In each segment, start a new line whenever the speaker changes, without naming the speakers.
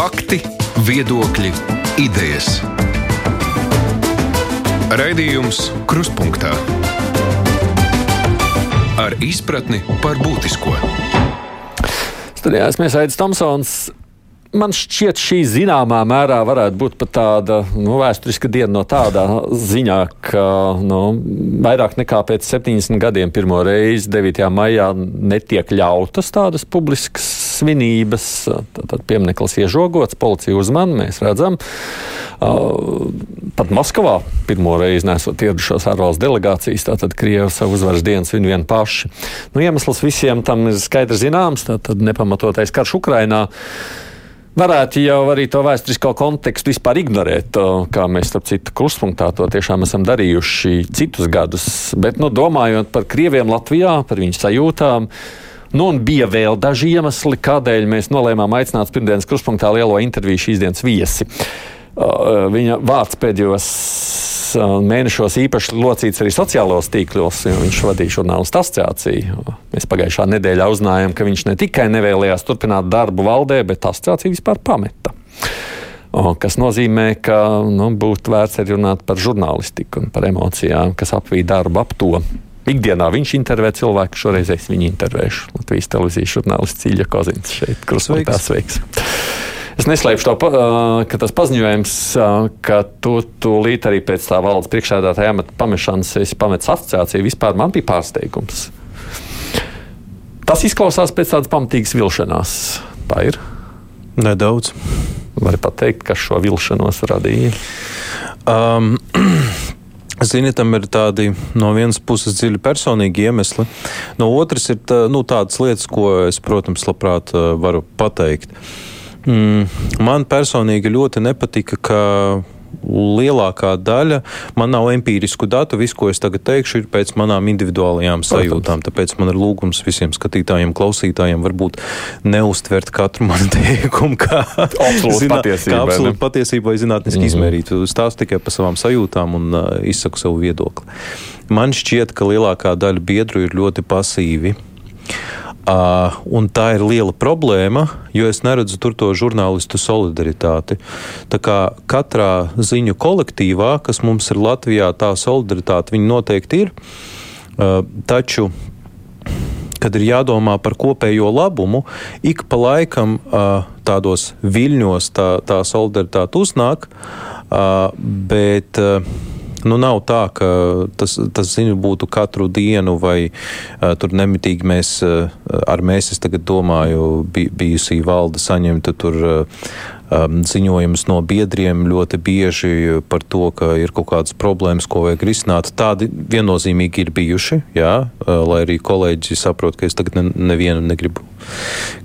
Fakti, viedokļi, idejas. Raidījums Kruspunkta ar izpratni par būtisko.
Studijā esmu Aits Tomsons. Man šķiet, šī zināmā mērā varētu būt pat tāda nu, vēsturiska diena no tādā ziņā, ka nu, vairāk nekā pēc 70 gadiem pirmo reizi 9. maijā netiek ļautas tādas publiskas svinības. Tad piemineklis iežogots, policija uzman, mēs redzam. Uh, pat Maskavā pirmo reizi nesot ieradušos ārvalstu delegācijas, tātad Krievija savu uzvaras dienu svin vien paši. Nu, iemesls visiem tam ir skaidrs zināms, tātad nepamatotais karš Ukrainā varētu jau arī to vēsturisko kontekstu vispār ignorēt, kā mēs, starp citu, kruspunktā to tiešām esam darījuši citus gadus. Bet, nu, domājot par krieviem Latvijā, par viņu sajūtām, nu, un bija vēl daži iemesli, kādēļ mēs nolēmām aicināt pirmdienas kruspunktā lielo interviju šīs dienas viesi. Viņa vārds pēdējos mēnešos īpaši locīts arī sociālos tīklos, jo viņš vadīja žurnālistu asociāciju. Mēs pagājušā nedēļā uzzinājām, ka viņš ne tikai nevēlējās turpināt darbu valdē, bet asociāciju vispār pameta. O, kas nozīmē, ka nu, būtu vērts arī runāt par žurnālistiku un par emocijām, kas apvīja darbu ap to. Ikdienā viņš intervē cilvēku, šoreiz es viņu intervēšu. Latvijas televīzijas žurnālists Ilja Kozins šeit, Krustpunktā sveiks. Es neslēpšu to, ka tas paziņojums, ka tu tūlīt arī pēc tā valdes priekšsēdētāja amata pamešanas esi pametis asociāciju, vispār man bija pārsteigums. Tas izklausās pēc tādas pamatīgas vilšanās. Tā ir.
Nedaudz.
Var pateikt, kas šo vilšanos radīja?
Um, Zini, tam ir tādi no vienas puses dziļi personīgi iemesli, no otras ir tā, nu, tādas lietas, ko es, protams, labprāt varu pateikt. Mm, man personīgi ļoti nepatika, ka lielākā daļa, man nav empirisku datu, viss, ko es tagad teikšu, ir pēc manām individuālajām sajūtām. Tāpēc man ir lūgums visiem skatītājiem, klausītājiem, varbūt neustvert katru manu teikumu kā
absolūti patiesību,
kā absolūti patiesību vai zinātniski mm -hmm. izmērītu. Stāstu tikai par savām sajūtām un uh, izsaku savu viedokli. Man šķiet, ka lielākā daļa biedru ir ļoti pasīvi. Uh, un tā ir liela problēma, jo es neredzu tur to žurnālistu solidaritāti. Tā kā katrā ziņu kolektīvā, kas mums ir Latvijā, tā solidaritāte noteikti ir. Uh, taču kad ir jādomā par kopējo labumu, ik pa laikam uh, tādos viļņos tā, tā solidaritāte uznāk, bet Nu, nav tā, ka tas, tas ziņu būtu katru dienu, vai uh, tur nemitīgi mēs, uh, ar mēs, es tagad domāju, bi, bijusī valde saņemta tur. Uh, um, ziņojumus no biedriem ļoti bieži par to, ka ir kaut kādas problēmas, ko vajag risināt. Tādi viennozīmīgi ir bijuši, jā, uh, lai arī kolēģi saprot, ka es tagad ne, nevienu negribu,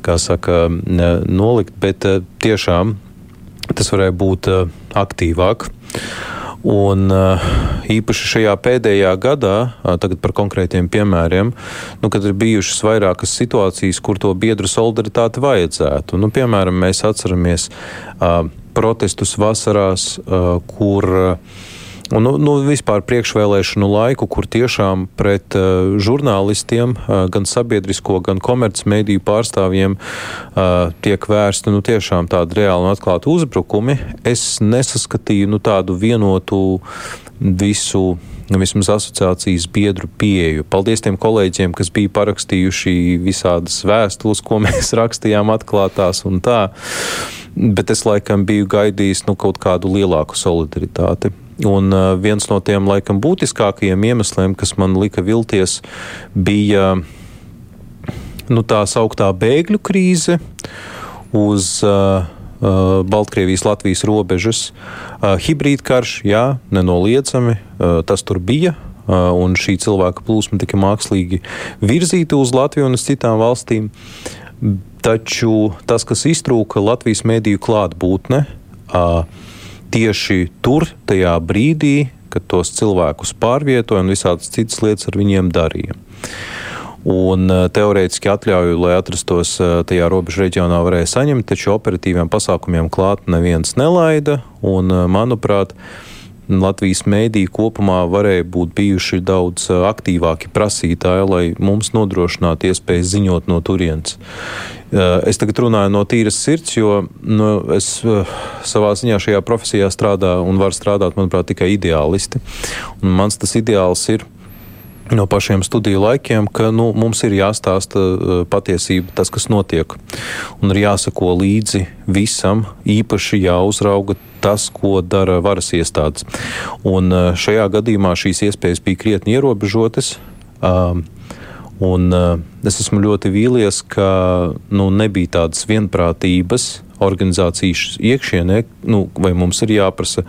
kā saka, ne, nolikt, bet uh, tiešām tas varēja būt uh, aktīvāk. Un eh, īpaši šajā pēdējā gadā, eh, tagad par konkrētiem piemēriem, nu, kad ir bijušas vairākas situācijas, kur to biedru solidaritāti vajadzētu. Nu, piemēram, mēs atceramies uh, protestus vasarās, kur Un, nu, nu, vispār priekšvēlēšanu laiku, kur tiešām pret uh, žurnālistiem, uh, gan sabiedrisko, gan komercmediju pārstāvjiem uh, tiek vērsti nu, tiešām tādi reāli un atklāti uzbrukumi, es nesaskatīju nu, tādu vienotu visu vismaz asociācijas biedru pieeju. Paldies tiem kolēģiem, kas bija parakstījuši visādas vēstules, ko mēs rakstījām atklātās un tā. Bet es laikam biju gaidījis nu, kaut kādu lielāku solidaritāti. Un uh, viens no tiem laikam būtiskākajiem iemesliem, kas man lika vilties, bija nu, tā sauktā bēgļu krīze uz uh, uh, Baltkrievijas-Latvijas robežas. Uh, Hibrīdkarš, jā, nenoliedzami, uh, tas tur bija. Uh, un šī cilvēka plūsma tika mākslīgi virzīta uz Latviju un uz citām valstīm. Taču tas, kas iztrūka Latvijas mēdīju klātbūtne, uh, tieši tur, tajā brīdī, kad tos cilvēkus pārvietoja un visādas citas lietas ar viņiem darīja. Un eh, teorētiski atļauju, lai atrastos eh, tajā robežu reģionā, varēja saņemt, taču operatīviem pasākumiem klāt neviens nelaida. Un, eh, manuprāt, Latvijas mēdīji kopumā varēja būt bijuši daudz aktīvāki prasītāji, lai mums nodrošinātu iespēju ziņot no turienes. Es tagad runāju no tīras sirds, jo nu, es savā ziņā šajā profesijā strādāju un varu strādāt, manuprāt, tikai ideālisti. Un mans tas ideāls ir no pašiem studiju laikiem, ka nu, mums ir jāstāsta patiesība, tas, kas notiek. Un ir jāsako līdzi visam, īpaši jāuzrauga tas, ko dara varas iestādes. Un uh, šajā gadījumā šīs iespējas bija krietni ierobežotas. Um, un uh, es esmu ļoti vīlies, ka nu, nebija tādas vienprātības organizācijas iekšienē, nu, vai mums ir jāprasa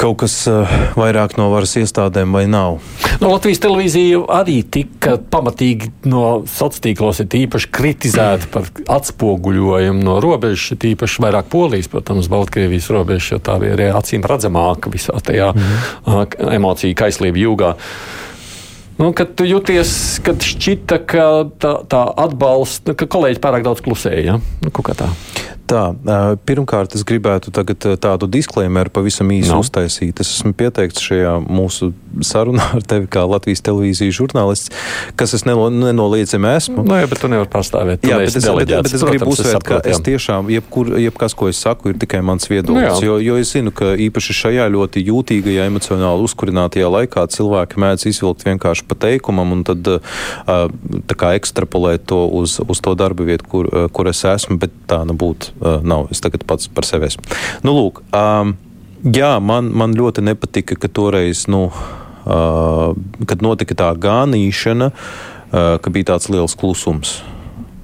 kaut kas uh, vairāk no varas iestādēm vai nav.
No nu, Latvijas televīzija arī tika pamatīgi no sociālos tīklos īpaši kritizēta par atspoguļojumu no robežas, īpaši vairāk polijas, protams, Baltkrievijas robežas, jo tā bija arī acīm redzamāka visā tajā mm -hmm. emociju kaislību jūgā. Nu, kad tu jūties, kad šķita, ka tā, tā atbalsta, ka kolēģi pārāk daudz klusēja. Ja? Nu, tā.
Tā, pirmkārt, es gribētu tādu disklaimeru pavisam īsi no. uztaisīt. Es esmu pieteikts šajā mūsu sarunā ar tevi kā Latvijas televīzijas žurnālists, kas es neno, nenoliedzami esmu.
No, nu, bet tu nevari pastāvēt.
Jā, bet es, bet, bet es gribu uzsvērt, ka es tiešām, jebkur, jebkas, ko es saku, ir tikai mans viedoklis. No, jo, jo es zinu, ka īpaši šajā ļoti jūtīgajā, emocionāli uzkurinātajā laikā cilvēki mēdz izvilkt vienkārši pa teikumam un tad tā kā ekstrapolēt to uz, uz to darba vietu, kur, kur es esmu, bet tā nebūtu uh, nav. Es tagad pats par sevi esmu. Nu, lūk, um, jā, man, man ļoti nepatika, ka toreiz, nu, uh, kad notika tā gānīšana, uh, ka bija tāds liels klusums.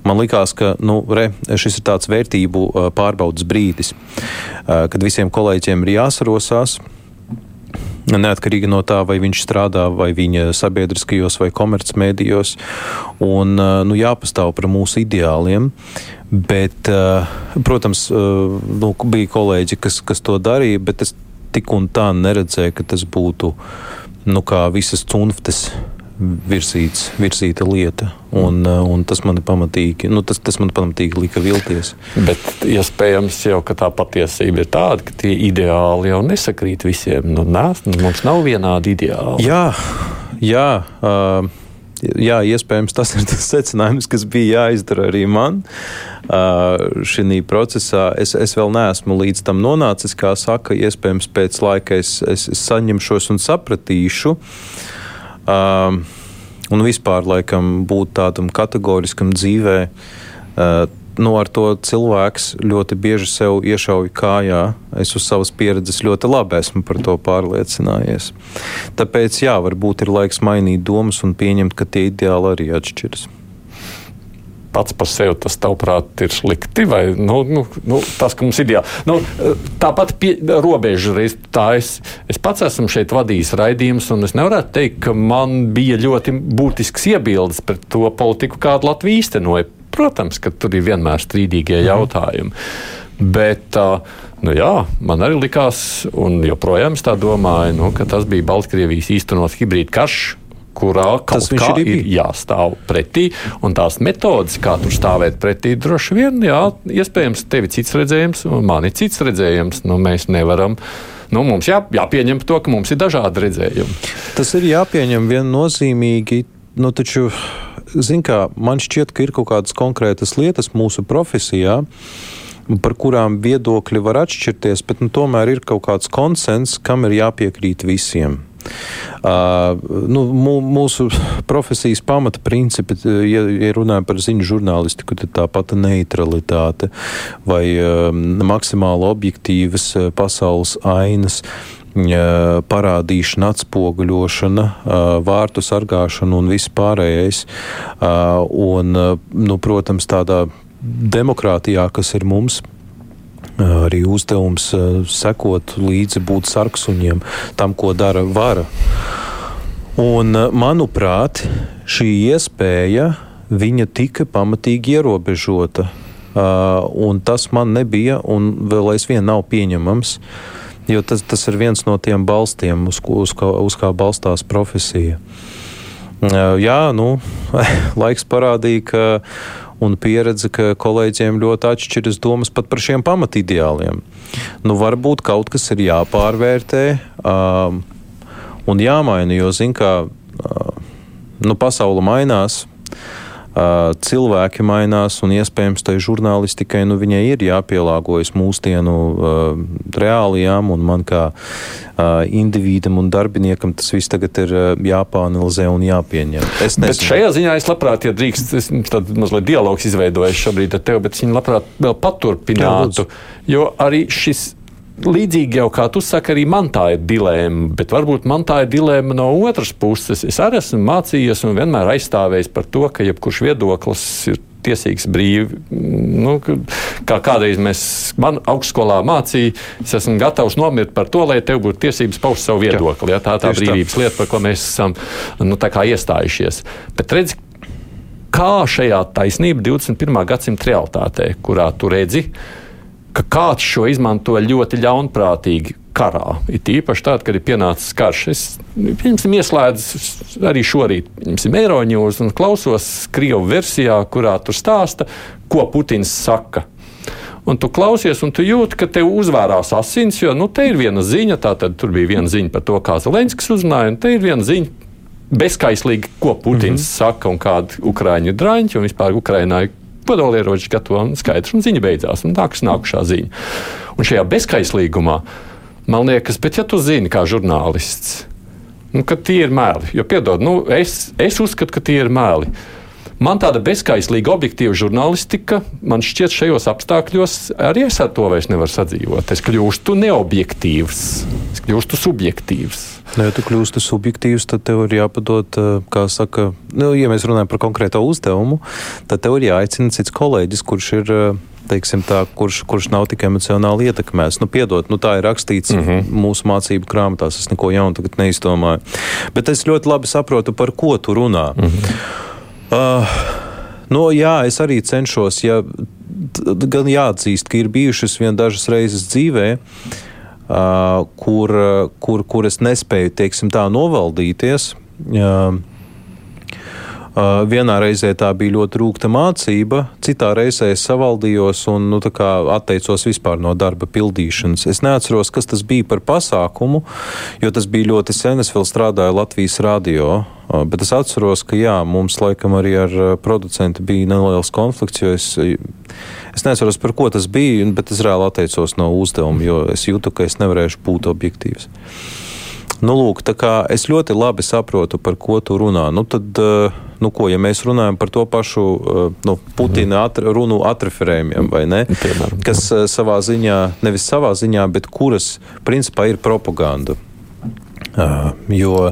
Man liekas, ka nu, re, šis ir tāds vērtību pārbaudas brīdis, kad visiem kolēģiem ir jāsarosās, neatkarīgi no tā, vai viņš strādā vai viņa sabiedriskajos vai komercmedijos, un nu, jāpastāv par mūsu ideāliem. Bet, protams, nu, bija kolēģi, kas, kas to darīja, bet es tik un tā neredzēju, ka tas būtu nu, visas cunftes virsīts, virsīta lieta. Un, uh, un tas man pamatīgi, nu, tas, tas man pamatīgi lika vilties.
Bet iespējams jau, ka tā patiesība ir tāda, ka tie ideāli jau nesakrīt visiem. Nu, nē, mums nav vienādi ideāli.
Jā, jā. Uh, Jā, iespējams, tas ir tas secinājums, kas bija jāizdara arī man uh, šajā procesā. Es, es vēl neesmu līdz tam nonācis, kā saka, iespējams, pēc laika es, es, es saņemšos un sapratīšu. Uh, Um, un vispār, laikam, būt tādam kategoriskam dzīvē, uh, nu, ar to cilvēks ļoti bieži sev iešauj kājā. Es uz savas pieredzes ļoti labi esmu par to pārliecinājies. Tāpēc, jā, varbūt ir laiks mainīt domas un pieņemt, ka tie ideāli arī atšķiras
pats par sevi tas, tavuprāt, ir slikti? Vai nu, nu, nu, tas, ka mums ir ideāli? Nu, tāpat pie, robeža reiz tā es, es pats esmu šeit vadījis raidījumus, un es nevarētu teikt, ka man bija ļoti būtisks iebildes pret to politiku, kādu Latvija īstenoja. Protams, ka tur ir vienmēr strīdīgie mhm. jautājumi. Bet, nu jā, man arī likās, un joprojām es tā domāju, nu, ka tas bija Baltkrievijas īstenots hibrīd karš kurā kaut kā ir bija. jāstāv pretī. Un tās metodes, kā tur stāvēt pretī, droši vien, jā, iespējams, tev ir cits redzējums, un man ir cits redzējums. Nu, mēs nevaram. Nu, mums jā, jāpieņem to, ka mums ir dažādi redzējumi.
Tas ir jāpieņem viennozīmīgi. Nu, taču, zin kā, man šķiet, ka ir kaut kādas konkrētas lietas mūsu profesijā, par kurām viedokļi var atšķirties, bet nu, tomēr ir kaut kāds konsens, kam ir jāpiekrīt visiem. Uh, nu, mūsu profesijas pamata principi, ja, ja runājam par ziņu žurnālistiku, tad tā pati neutralitāte vai uh, maksimāli objektīvas pasaules ainas parādīšana, atspoguļošana, vārtu sargāšana un viss pārējais. Un, nu, protams, tādā demokrātijā, kas ir mums, arī uzdevums sekot līdzi, būt sarksuņiem tam, ko dara vara. Un, manuprāt, šī iespēja tika pamatīgi ierobežota. Uh, tas man nebija, un vēl aizvien nav pieņemams, jo tas, tas ir viens no tiem balstiem, uz, uz, kā, uz kā balstās profesija. Uh, jā, nu, laiks parādīja, ka un pieredze, ka kolēģiem ļoti atšķiras domas pat par šiem pamatideāliem. Nu, varbūt kaut kas ir jāpārvērtē um, un jāmaina, jo, zin kā, uh, nu, pasaule mainās. Cilvēki mainās, un iespējams tai žurnālistikai nu, viņai ir jāpielāgojas mūsdienu uh, reālijām, un man kā uh, individam un darbiniekam tas viss tagad ir uh, jāpāanalizē un jāpieņem.
Es nezinu. bet šajā ziņā es labprāt, ja drīkst, es tad mazliet dialogs izveidojis šobrīd ar tevi, bet viņi labprāt vēl paturpinātu, jo arī šis līdzīgi jau kā tu saki, arī man tā ir dilēma, bet varbūt man tā ir dilēma no otras puses. Es arī esmu mācījies un vienmēr aizstāvējis par to, ka jebkurš viedoklis ir tiesīgs brīvi. Nu, kā kādreiz mēs, man augstskolā mācīja, es esmu gatavs nomirt par to, lai tev būtu tiesības paust savu viedokli. Ja, tā ir tā brīvības tā. lieta, par ko mēs esam nu, iestājušies. Bet redz, kā šajā taisnība 21. gadsimta realitātē, kurā tu redzi, ka kāds šo izmanto ļoti ļaunprātīgi karā. It īpaši tad, kad ir pienācis karš. Es pirmsim, ieslēdzu arī šorīt Eiroņūs un klausos Krievu versijā, kurā tur stāsta, ko Putins saka. Un tu klausies, un tu jūti, ka tev uzvārās asins, jo nu, te ir viena ziņa, tā tad tur bija viena ziņa par to, kā Zelenskis uzrunāja, un te ir viena ziņa bezskaislīgi, ko Putins mm -hmm. saka un kādi ukrāņu drāņi un vispār Ukrainā ir kodolieroči gatavo un skaidrs, un ziņa beidzās. Un nāks nākušā ziņa. Un šajā bezskaislīgumā man liekas, bet ja tu zini kā žurnālists, nu, ka tie ir meli, jo piedod, nu, es, es uzskatu, ka tie ir meli. Man tāda bezskaislīga, objektīva žurnālistika, man šķiet, šajos apstākļos arī es ar to vairs nevaru sadzīvot. Es kļūstu neobjektīvs, es kļūstu subjektīvs.
Nu, ja tu kļūsti subjektīvs, tad tev ir jāpadod, eh, kā saka, nu, ja mēs runājam par konkrēto uzdevumu, tad tev ir jāaicina cits kolēģis, kurš ir eh, teiksim, tā, kurš, kurš nav tik emocionāli ietekmēts. Nu, piedot, nu, tā ir rakstīts mm -hmm. mūsu mācību grāmatās. Es neko jaunu tagad neizdomāju. Bet es ļoti labi saprotu, par ko tu runā. Mm -hmm. Uh, no, jā, es arī cenšos, ja, gan jāatzīst, ka ir bijušas vien dažas reizes dzīvē, uh, kur, kur, kur es nespēju, teiksim, tā novaldīties. Uh, vienā reizē tā bija ļoti rūkta mācība, citā reizē es savaldījos un nu, atteicos vispār no darba pildīšanas. Es neatceros, kas tas bija par pasākumu, jo tas bija ļoti sen. Es vēl strādāju Latvijas radio. Bet es atceros, ka jā, mums laikam arī ar producentu bija neliels konflikts, jo es, es neatceros, par ko tas bija, bet es reāli atteicos no uzdevuma, jo es jūtu, ka es nevarēšu būt objektīvs. Nu, lūk, es ļoti labi saprotu, par ko tu runā. Nu, tad, uh, nu, ko, ja mēs runājam par to pašu uh, nu, Putina atra, runu atreferējumiem, vai ne? Piemēram. Kas uh, savā ziņā, nevis savā ziņā, bet kuras principā ir propaganda. Jo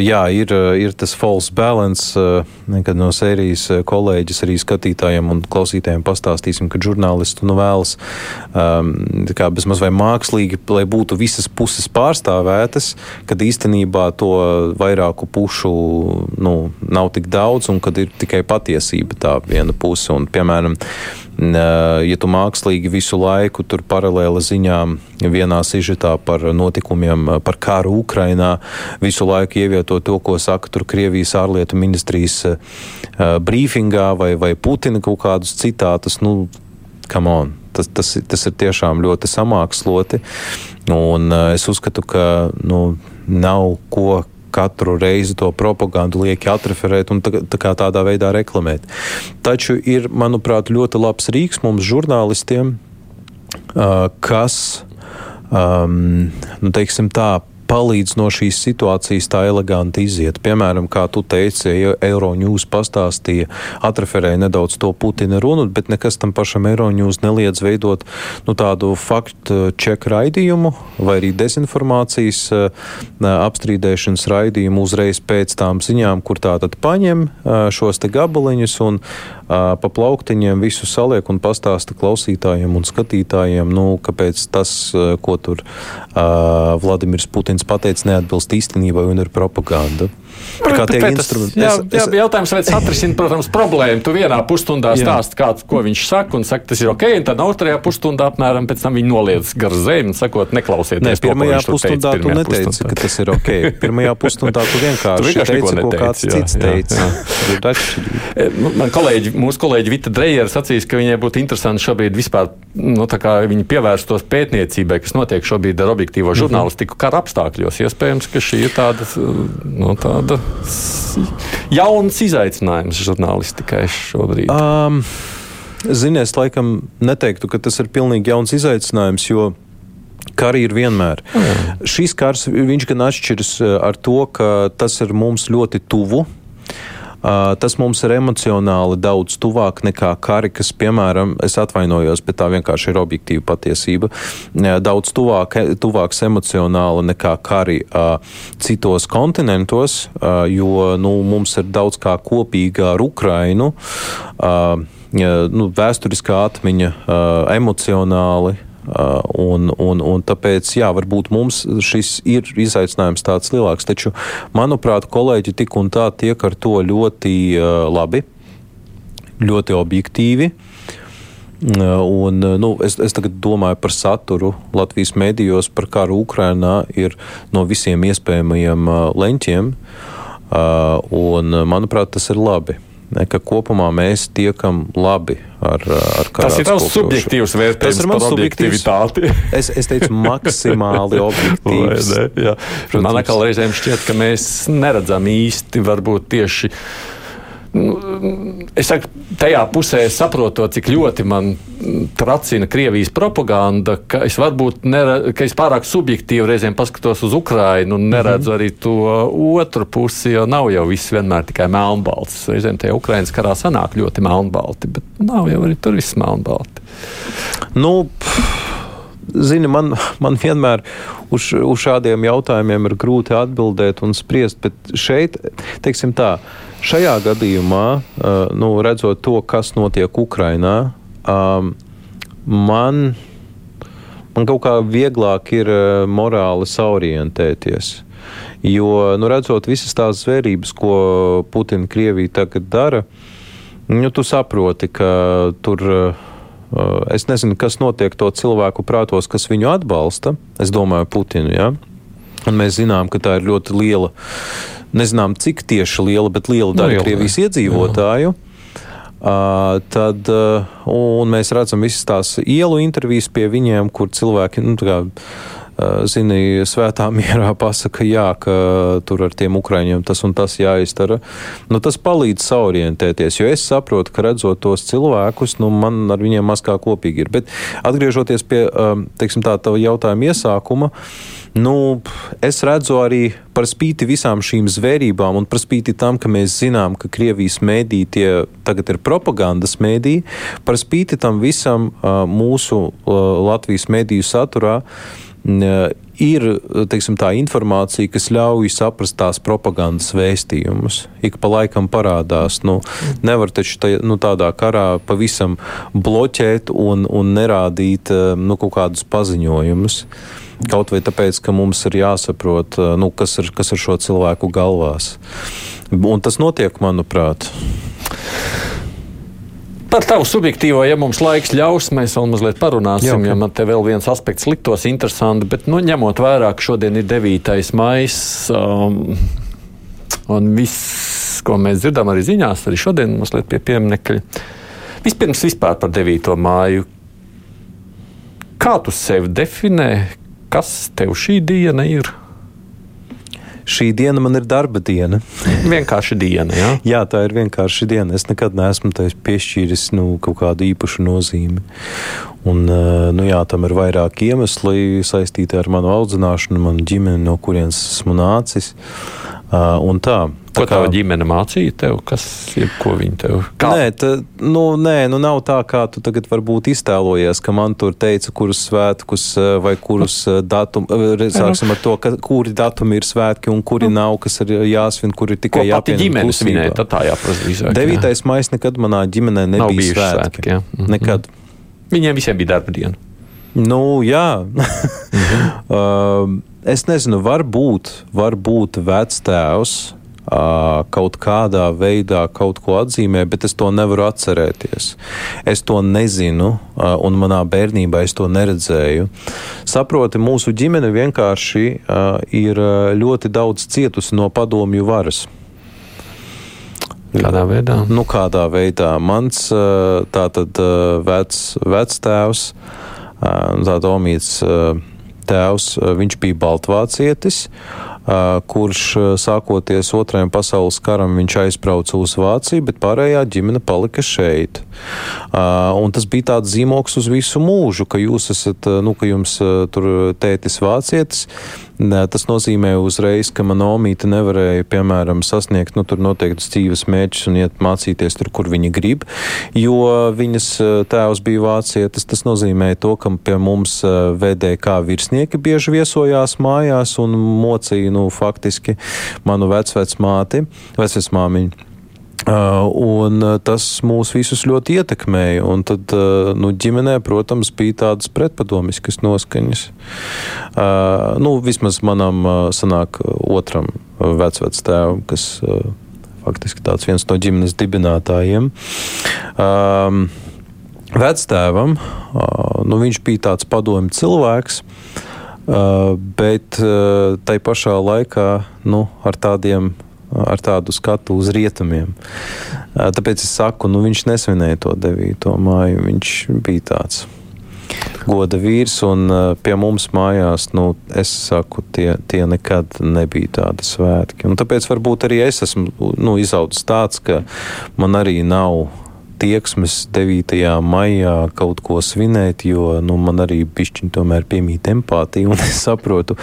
jā, ir, ir tas false balance, kad no sērijas kolēģis arī skatītājiem un klausītājiem pastāstīsim, ka žurnālisti nu, vēlas um, bezmaz vai mākslīgi, lai būtu visas puses pārstāvētas, kad īstenībā to vairāku pušu nu, nav tik daudz un kad ir tikai patiesība tā viena puse. Un, piemēram, ja tu mākslīgi visu laiku tur paralēli ziņām vienā sižetā par notikumiem, par karu Ukrainā, visu laiku ievieto to, ko saka tur Krievijas ārlietu ministrijas uh, brīfingā vai, vai Putina kaut kādus citātus, nu, come on. Tas, tas, tas ir tiešām ļoti samāksloti. Un uh, es uzskatu, ka nu, nav ko katru reizi to propagandu lieki atreferēt un tā, tā kā tādā veidā reklamēt. Taču ir, manuprāt, ļoti labs rīks mums, žurnālistiem, kas, um, nu, teiksim tā, palīdz no šīs situācijas tā eleganti iziet. Piemēram, kā tu teici, Euronews pastāstīja, atreferēja nedaudz to Putina runu, bet nekas tam pašam Euronews neliedz veidot nu, tādu faktu čeku raidījumu vai arī dezinformācijas apstrīdēšanas raidījumu uzreiz pēc tām ziņām, kur tā tad paņem šos te gabaliņus un pa plauktiņiem visu saliek un pastāsta klausītājiem un skatītājiem, nu, kāpēc tas, ko tur Vladimirs Putins pateica, neatbilst īstenībai un ir propaganda.
Kā tie instrumenti. Jā, es, jā, jautājums, vai tas atrisina, protams, problēmu. Tu vienā pusstundā stāsti, kāds, ko viņš saka, un saka, tas ir ok, un tad otrajā pusstundā apmēram pēc tam viņi noliedz gar zemi un sakot, neklausieties. Nē,
pirmajā to, pusstundā tu neteici, pusstundā. ka tas ir ok. Pirmajā pusstundā tu vienkārši, tu vienkārši teici, ko kāds jā, cits teica.
E, nu, man kolēģi mūsu kolēģi Vita Drejer sacīs, ka viņai būtu interesanti šobrīd vispār, nu, tā kā viņi pievērstos pētniecībai, kas notiek šobrīd ar objektīvo mhm. žurnālistiku kara apstākļos. Iespējams, ka šī ir tāda, nu, tāda jauns izaicinājums žurnālistikai šobrīd.
Um. Zinies, laikam neteiktu, ka tas ir pilnīgi jauns izaicinājums, jo Kari ir vienmēr. Mm. Šis kars, viņš gan atšķiras ar to, ka tas ir mums ļoti tuvu. Tas mums ir emocionāli daudz tuvāk nekā kari, kas, piemēram, es atvainojos, bet tā vienkārši ir objektīva patiesība. Daudz tuvāk, tuvāks emocionāli nekā kari citos kontinentos, jo nu, mums ir daudz kā kopīga ar Ukrainu nu, vēsturiskā atmiņa, emocionāli. Un, un, un tāpēc, jā, varbūt mums šis ir izaicinājums tāds lielāks, taču, manuprāt, kolēģi tik un tā tiek ar to ļoti labi, ļoti objektīvi. Un, nu, es, es tagad domāju par saturu Latvijas medijos, par karu Ukrajinā, ir no visiem iespējamajiem leņķiem. Un, manuprāt, tas ir labi ka kopumā mēs tiekam labi ar, ar karātu.
Tas ir tavs subjektīvs vērtējums. Mans subjektivitāti.
es, es teicu maksimāli objektīvs.
Ne, Man atkal reizēm šķiet, ka mēs neredzam īsti varbūt tieši Es saku, tajā pusē saprotot, cik ļoti man tracina Krievijas propaganda, ka es varbūt nere, ka es pārāk subjektīvi reizēm paskatos uz Ukrajinu un neredzu -hmm. arī to otru pusi, jo nav jau viss vienmēr tikai melnbalts. Reizēm tajā Ukrainas karā sanāk ļoti melnbalti, bet nav jau arī tur viss melnbalti.
Nu. Zini, man, man vienmēr uz, uz šādiem jautājumiem ir grūti atbildēt un spriest, bet šeit, teiksim tā, šajā gadījumā, nu, redzot to, kas notiek Ukrainā, man, man kaut kā vieglāk ir morāli saorientēties. Jo, nu, redzot visas tās zvērības, ko Putina Krievija tagad dara, nu, tu saproti, ka tur Eh, es nezinu, kas notiek to cilvēku prātos, kas viņu atbalsta. Es domāju, Putinu. Ja? Un mēs zinām, ka tā ir ļoti liela, nezinām cik tieši liela, bet liela daļa Krievijas iedzīvotāju. Uh, tad, uh, mēs redzam visas tās ielu intervijas pie viņiem, kur cilvēki nu, kā, Eh, zini, svētā mierā pasaka, jā, ka tur ar tiem ukraiņiem tas un tas jāizdara. Nu, tas palīdz saorientēties, jo es saprotu, ka redzot tos cilvēkus, nu, man ar viņiem maz kā kopīgi ir. Bet atgriežoties pie, eh, teiksim tā, tava jautājuma iesākuma, Nu, es redzu arī par spīti visām šīm zvērībām, un par spīti tam, ka mēs zinām, ka Krievijas mēdī tie tagad ir propagandas mēdī, par spīti tam visam uh, mūsu Latvijas mēdīju saturā uh, ir teiksim, tā informācija, kas ļauj saprast tās propagandas vēstījumus. Ik pa laikam parādās. Nu, nevar taču tā, nu, tādā karā pavisam bloķēt un, un nerādīt nu, kaut kādus paziņojumus. Kaut vai tāpēc, ka mums ir jāsaprot, nu, kas, ir, kas ir šo cilvēku galvās. Un tas notiek, manuprāt.
Par tavu subjektīvo, ja mums laiks ļaus, mēs vēl mazliet parunāsim, Jā, okay. ja man te vēl viens aspekts liktos interesanti, bet, nu, ņemot vērā, ka šodien ir 9. maijs, um, un viss, ko mēs dzirdam arī ziņās, arī šodien mazliet pie pieminekļa. Vispirms vispār par 9. māju. Kā tu sevi definē, kas tev šī diena ir?
Šī diena man ir darba diena.
vienkārši diena. Jā?
jā, tā ir vienkārši diena. Es nekad neesmu piešķīris nu, kaut kādu īpašu nozīmi. Un, nu, jā, tam ir vairāk iemesli saistīti ar manu audzināšanu, manu ģimeni, no kurienes esmu nācis. Un tā.
Ko tā kā... ģimene mācīja tev? Kas ir ko viņa tev?
Kā? Nē, tā, nu, nē, nu nav tā, kā tu tagad varbūt iztēlojies, ka man tur teica, kurus svētkus eh, vai kurus eh, datumus, sāksim ar to, ka, kuri datumi ir svētki un kuri nu. nav, kas ir jāsvin, kuri ir tikai
jāpiemina. ģimenes svinēja, tad tā jāprasa.
9. maijs nekad manā ģimenē nebija svētki. svētki jā. mm -hmm. Nekad.
Viņiem visiem bija darba diena.
Nu, jā. mm -hmm. uh, es nezinu, varbūt, varbūt vectēvs kaut kādā veidā kaut ko atzīmē, bet es to nevaru atcerēties. Es to nezinu, un manā bērnībā es to neredzēju. Saproti, mūsu ģimene vienkārši ir ļoti daudz cietusi no padomju varas
Kādā veidā?
Nu, kādā veidā? Mans tātad vec, vectēvs, tātad Omīts tēvs, viņš bija Baltvācietis kurš sākoties otrajam pasaules karam viņš aizbrauca uz Vāciju, bet pārējā ģimene palika šeit. Un tas bija tāds zīmoks uz visu mūžu, ka jūs esat, nu, ka jums tur tētis vācietis. Tas nozīmē uzreiz, ka mana omīte nevarēja, piemēram, sasniegt nu, noteiktus dzīves mērķus un iet mācīties tur, kur viņa grib, jo viņas tēvs bija vācietis. Tas nozīmē to, ka pie mums VDK virsnieki bieži viesojās mājās un mocīja, nu, faktiski manu vecvecmāti, vecvecmāmiņu. Uh, un uh, tas mūs visus ļoti ietekmēja. Un tad uh, nu, ģimenē, protams, bija tādas pretpadomiskas noskaņas. Nu, vismaz manam sanāk otram vecvectēvam, kas faktiski tāds viens no ģimenes dibinātājiem. Um, vectēvam, nu, viņš bija tāds padomju cilvēks. Uh, bet uh, tai pašā laikā nu, ar tādiem ar tādu skatu uz rietumiem. Tāpēc es saku, nu, viņš nesvinēja to 9. māju. Viņš bija tāds goda vīrs, un pie mums mājās, nu, es saku, tie, tie nekad nebija tādi svētki. Un tāpēc varbūt arī es esmu nu, izaudzis tāds, ka man arī nav tieksmes 9. maijā kaut ko svinēt, jo nu, man arī pišķiņi tomēr piemīt empātija, un es saprotu,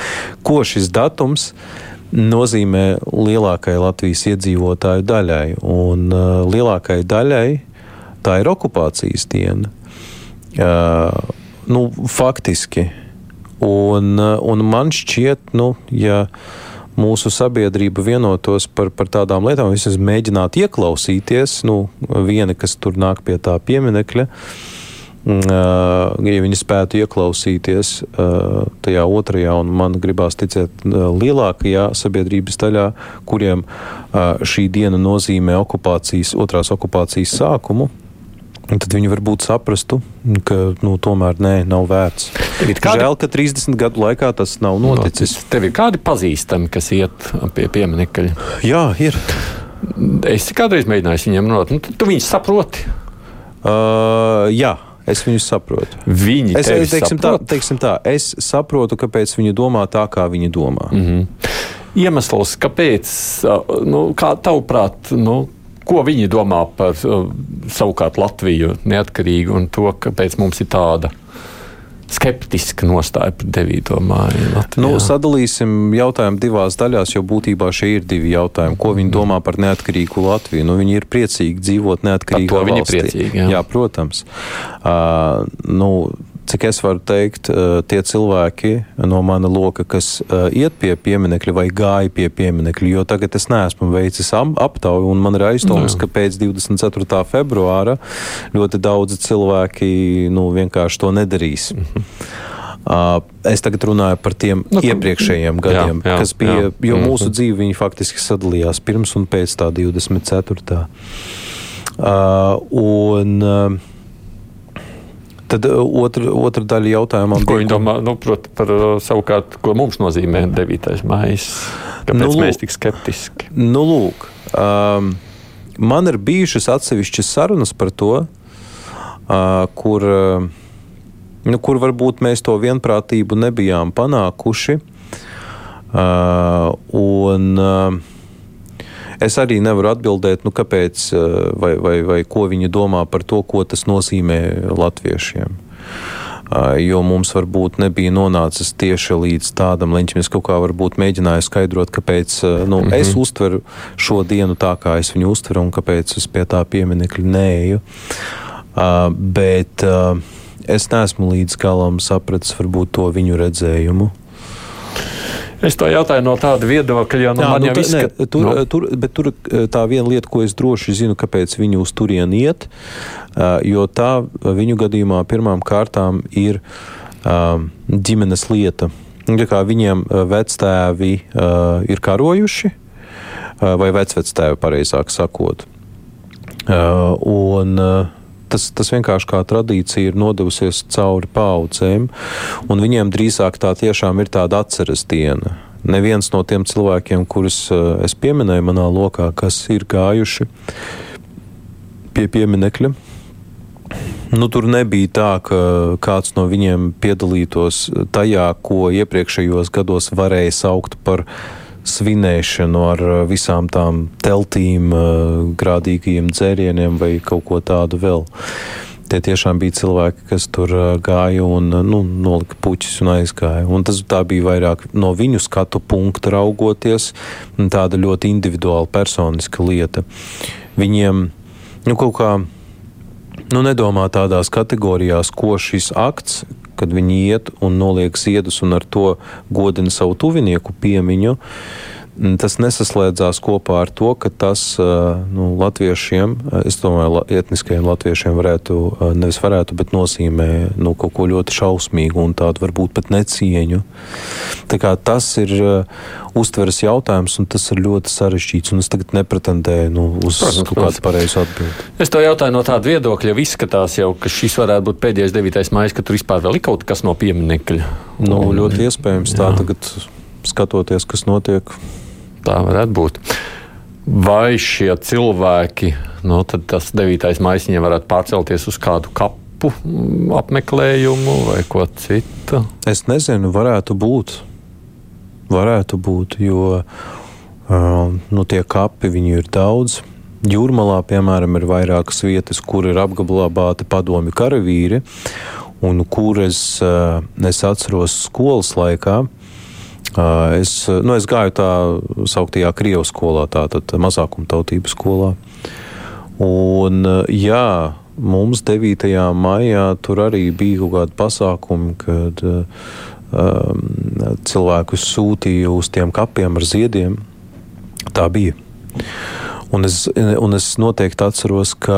ko šis datums ir nozīmē lielākai Latvijas iedzīvotāju daļai. Un uh, lielākai daļai tā ir okupācijas diena. Uh, nu, faktiski. Un, uh, un man šķiet, nu, ja mūsu sabiedrība vienotos par, par tādām lietām, vismaz mēģināt ieklausīties, nu, viena, kas tur nāk pie tā pieminekļa, uh, ja viņi spētu ieklausīties tajā otrajā, un man gribās ticēt lielākajā sabiedrības daļā, kuriem šī diena nozīmē okupācijas, otrās okupācijas sākumu, tad viņi varbūt saprastu, ka nu, tomēr nē, nav vērts. Kādi... Žēl, ka 30 gadu laikā tas nav noticis.
noticis. Tev ir kādi pazīstami, kas iet pie pieminiekļa?
Jā, ir.
Es kādreiz mēģināju viņiem runāt, nu, tu viņus saproti?
Uh, jā. Es viņus saprotu.
Viņi
es, teiksim saprot? tā, teiksim tā, es saprotu, kāpēc viņi domā tā, kā viņi domā.
Mm -hmm. Iemesls, kāpēc, nu, kā tavuprāt, nu, ko viņi domā par savukārt Latviju neatkarīgu un to, kāpēc mums ir tāda skeptiska nostāja par 9. māju. Latvijā.
Nu, sadalīsim jautājumu divās daļās, jo būtībā šie ir divi jautājumi. Ko viņi domā par neatkarīgu Latviju? Nu, viņi ir priecīgi dzīvot neatkarīgā valstī.
Viņi ir priecīgi, jā.
jā, protams. Uh, nu, cik es varu teikt, eh, tie cilvēki no mana loka, kas eh, iet pie pieminiekļa vai gāja pie pieminiekļa, jo tagad es neesmu veicis aptauju, un man ir aizdoms, ka pēc 24. februāra ļoti daudzi cilvēki nu, vienkārši to nedarīs. Mhm. Uh, es tagad runāju par tiem nu, iepriekšējiem gadiem, jā, jā, kas bija, jā. jo mm. mūsu dzīve faktiski sadalījās pirms un pēc tā 24. Uh, un, uh, Tad uh, otra, otra daļa jautājumam.
Ko viņi domā nu, prot, par uh, savukārt, ko mums nozīmē 9. maija? Kāpēc nu, mēs tik skeptiski?
Nu, lūk, um, man ir bijušas atsevišķas sarunas par to, uh, kur, uh, nu, kur varbūt mēs to vienprātību nebijām panākuši. Uh, un, uh, Es arī nevaru atbildēt, nu, kāpēc eh, vai, vai, vai ko viņi domā par to, ko tas nozīmē latviešiem. Eh, jo mums varbūt nebija nonācis tieši līdz tādam leņķim. Es kaut kā varbūt mēģināju skaidrot, kāpēc eh, nu, mm -hmm. es uztveru šo dienu tā, kā es viņu uztveru, un kāpēc es pie tā pieminekļa nēju. Uh, bet uh, es neesmu līdz galam sapratis varbūt to viņu redzējumu.
Es to jautāju no tāda viedokļa, jo nu, Jā, man nu, jau izskat...
ne, tur, no. tur, bet tur tā viena lieta, ko es droši zinu, kāpēc viņi uz turieni iet, jo tā viņu gadījumā pirmām kārtām ir ģimenes lieta. Kā viņiem vectēvi ir karojuši, vai vecvectēvi, pareizāk sakot. Un, tas, tas vienkārši kā tradīcija ir nodevusies cauri paudzēm, un viņiem drīzāk tā tiešām ir tāda atceres diena. neviens no tiem cilvēkiem, kurus es pieminēju manā lokā, kas ir gājuši pie pieminekļa, Nu, tur nebija tā, ka kāds no viņiem piedalītos tajā, ko iepriekšējos gados varēja saukt par svinēšanu ar visām tām teltīm, grādīgajiem dzērieniem vai kaut ko tādu vēl. Tie tiešām bija cilvēki, kas tur gāja un nu, nolika puķis un aizgāja. Un tas bija vairāk no viņu skatu punkta raugoties, tāda ļoti individuāla, personiska lieta. Viņiem nu, kaut kā nu, nedomā tādās kategorijās, ko šis akts, kad viņi iet un noliek ziedus un ar to godina savu tuvinieku piemiņu, Mm, tas nesaslēdzās kopā ar to, ka tas nu, latviešiem, es domāju, etniskajiem latviešiem varētu, nevis varētu, bet nozīmē nu, kaut ko ļoti šausmīgu un tādu varbūt pat necieņu. Tā kā tas ir uztveres jautājums, un tas ir ļoti sarežģīts, un es tagad nepretendēju nu, uz protams, kaut kādu pareizu atbildi.
Es to jautāju no tāda viedokļa, jau izskatās jau, ka šis varētu būt pēdējais 9. maijs, ka tur vispār vēl ir kaut kas no pieminekļa.
Nu, ļoti iespējams tā tagad skatoties, kas notiek.
Tā varētu būt. Vai šie cilvēki, nu, tad tas 9. maija viņiem varētu pārcelties uz kādu kapu apmeklējumu vai ko citu?
Es nezinu, varētu būt. Varētu būt, jo uh, nu, tie kapi ir daudz. Jūrmalā, piemēram, ir vairākas vietas, kur ir apglabāti padomi karavīri, un kur es, uh, es atceros skolas laikā. Es, nu, es gāju tā sauktajā Krievijas skolā, tātad mazākuma tautības skolā. Un, jā, mums 9. maijā tur arī bija kaut kādi pasākumi, kad um, cilvēkus sūtīja uz tiem kapiem ar ziediem. Tā bija. Un es, un es noteikti atceros, ka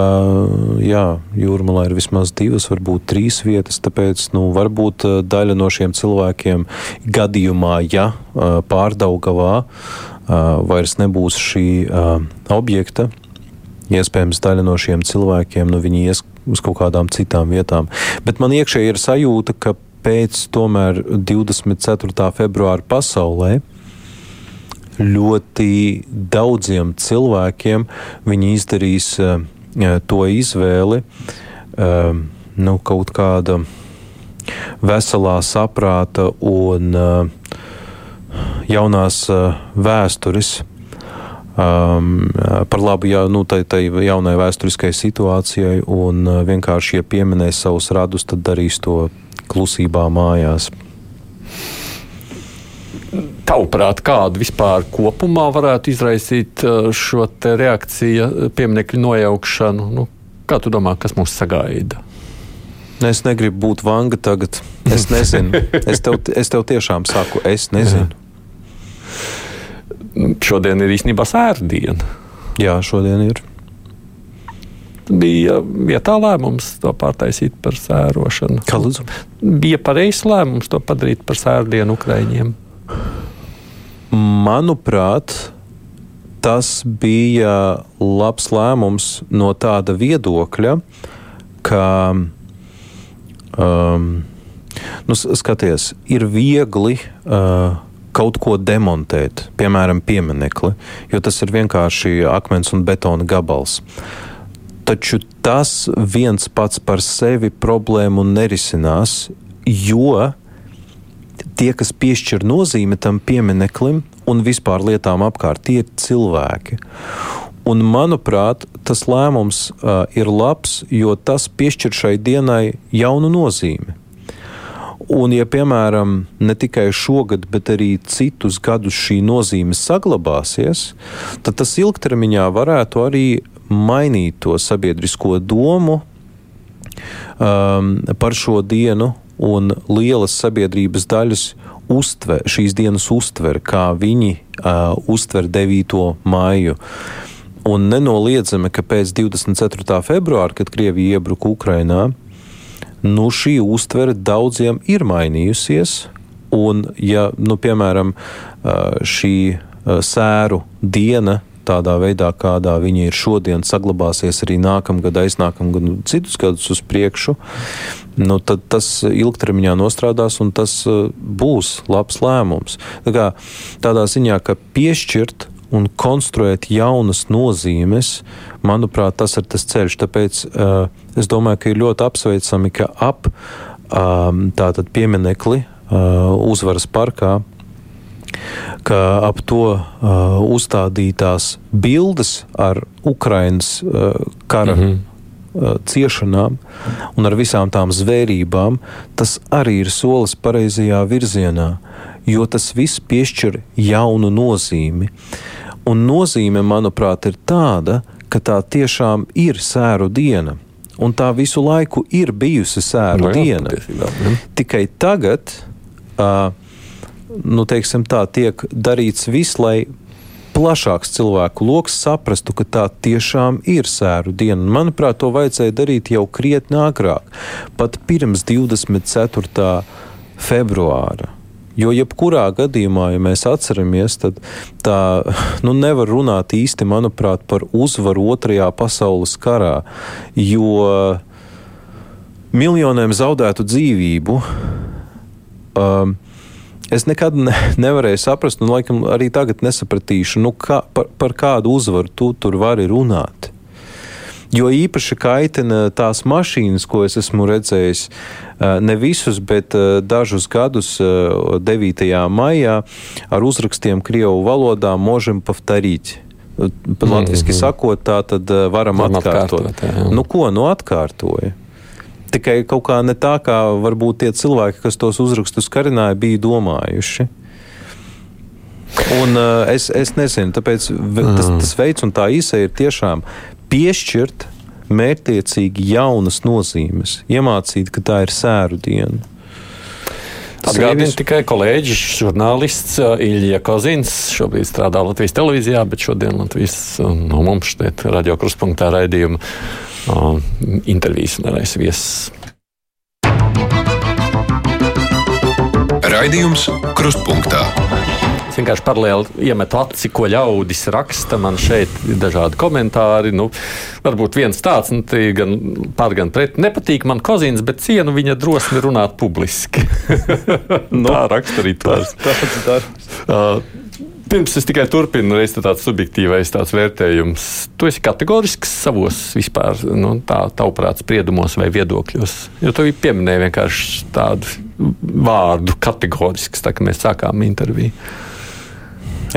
jā, jūrmalā ir vismaz divas, varbūt trīs vietas. Tāpēc nu, varbūt eh, daļa no šiem cilvēkiem gadījumā, ja eh, pārdaugavā eh, vairs nebūs šī objekta, iespējams, daļa no šiem cilvēkiem nu, ies uz kaut kādām citām vietām. Bet man iekšēji ir sajūta, ka pēc tomēr 24. februāra pasaulē ļoti daudziem cilvēkiem viņi izdarīs uh, to izvēli, uh, nu, kaut kāda veselā saprāta un jaunās vēstures. Um, par labu ja, nu, tai, tai jaunai vēsturiskai situācijai, un vienkārši, ja pieminēs savus radus, tad darīs to klusībā mājās.
Tavuprāt, kādu vispār kopumā varētu izraisīt uh, šo reakciju, uh, pieminiektu nojaukšanu? Nu, kā tu domā, kas mūs sagaida?
Es negribu būt vanga tagad. Es nezinu. es, tev, es tev tiešām saku, es nezinu.
Jā. Šodien ir īstenībā sērdiena.
Jā, šodien ir.
Bija vietā lēmums to pārtaisīt par sērošanu.
Kā lūdzu?
Bija pareizs lēmums to padarīt par sērdienu Ukraiņiem.
Manuprāt, tas bija labs lēmums no tāda viedokļa, ka, um, nu, skaties, ir viegli. Uh, kaut ko demontēt, piemēram, pieminekli, jo tas ir vienkārši akmens un betona gabals. Taču tas viens pats par sevi problēmu nerisinās, jo tie, kas piešķir nozīmi tam piemineklim un vispār lietām apkārt, tie ir cilvēki. Un, manuprāt, tas lēmums uh, ir labs, jo tas piešķir šai dienai jaunu nozīmi. Un, ja, piemēram, ne tikai šogad, bet arī citus gadus šī nozīme saglabāsies, tad tas ilgtermiņā varētu arī mainīt to sabiedrisko domu um, par šo dienu un lielas sabiedrības daļas uztver, šīs dienas uztver, kā viņi uh, uztver 9. maiju. Un nenoliedzami, ka pēc 24. februāra, kad Krievija iebruka Ukrainā, nu, šī uztvere daudziem ir mainījusies. Un, ja, nu, piemēram, šī sēru diena tādā veidā, kādā viņi ir šodien, saglabāsies arī nākamgad, aiznākamgad un citus gadus uz priekšu, nu, tad tas ilgtermiņā nostrādās un tas uh, būs labs lēmums. Tā kā, tādā ziņā, ka piešķirt un konstruēt jaunas nozīmes, manuprāt, tas ir tas ceļš. Tāpēc uh, es domāju, ka ir ļoti apsveicami, ka ap um, tātad pieminekli uh, uzvaras parkā ka ap to uh, uzstādītās bildes ar Ukraiņas uh, kara mm -hmm. uh, ciešanām un ar visām tām zvērībām, tas arī ir solis pareizajā virzienā, jo tas viss piešķir jaunu nozīmi. Un nozīme, manuprāt, ir tāda, ka tā tiešām ir sēru diena. Un tā visu laiku ir bijusi sēru no, jā, diena. Patiesībā, ja. Tikai tagad uh, nu, teiksim, tā, tiek darīts viss, lai plašāks cilvēku lokus saprastu, ka tā tiešām ir sēru diena. Manuprāt, to vajadzēja darīt jau krietni agrāk, pat pirms 24. februāra. Jo jebkurā gadījumā, ja mēs atceramies, tad tā nu, nevar runāt īsti, manuprāt, par uzvaru Otrajā pasaules karā, jo miljoniem zaudētu dzīvību. Um, Es nekad ne, nevarēju saprast, un laikam arī tagad nesapratīšu, nu, kā, par, par kādu uzvaru tu tur vari runāt. Jo īpaši kaitina tās mašīnas, ko es esmu redzējis, ne visus, bet dažus gadus, 9. maijā, ar uzrakstiem Krievu valodā možam pavtarīt. Latvijasiski mm -hmm. sakot, tā tad varam, atkārtot. atkārtot jā. nu, ko nu atkārtoja? Tikai kaut kā ne tā, kā varbūt tie cilvēki, kas tos uzrakstus karināja, bija domājuši. Un uh, es, es nezinu, tāpēc tas, tas veids un tā īsa ir tiešām piešķirt mērķtiecīgi jaunas nozīmes, iemācīt, ka tā ir sēru diena.
Atgādinu tikai kolēģis, žurnālists uh, Ilija Kozins. Šobrīd strādā Latvijas televīzijā, bet šodien Latvijas uh, no mums šeit radio kruspunktā raidījuma intervijas nerais viesis.
Raidījums Krustpunktā.
Es vienkārši paralēli iemetu aci, ko ļaudis raksta. Man šeit ir dažādi komentāri. Nu, varbūt viens tāds, nu, gan par, gan pret. Nepatīk man kozins, bet cienu viņa drosmi runāt publiski. no, tā raksta arī tāds. tāds darbs. Uh, Pirms es tikai turpinu, reiz tāds subjektīvais tāds vērtējums. Tu esi kategorisks savos vispār, nu, tā tavuprāt, spriedumos vai viedokļos. Jo tu pieminēji vienkārši tādu vārdu kategorisks, tā kā mēs sākām interviju.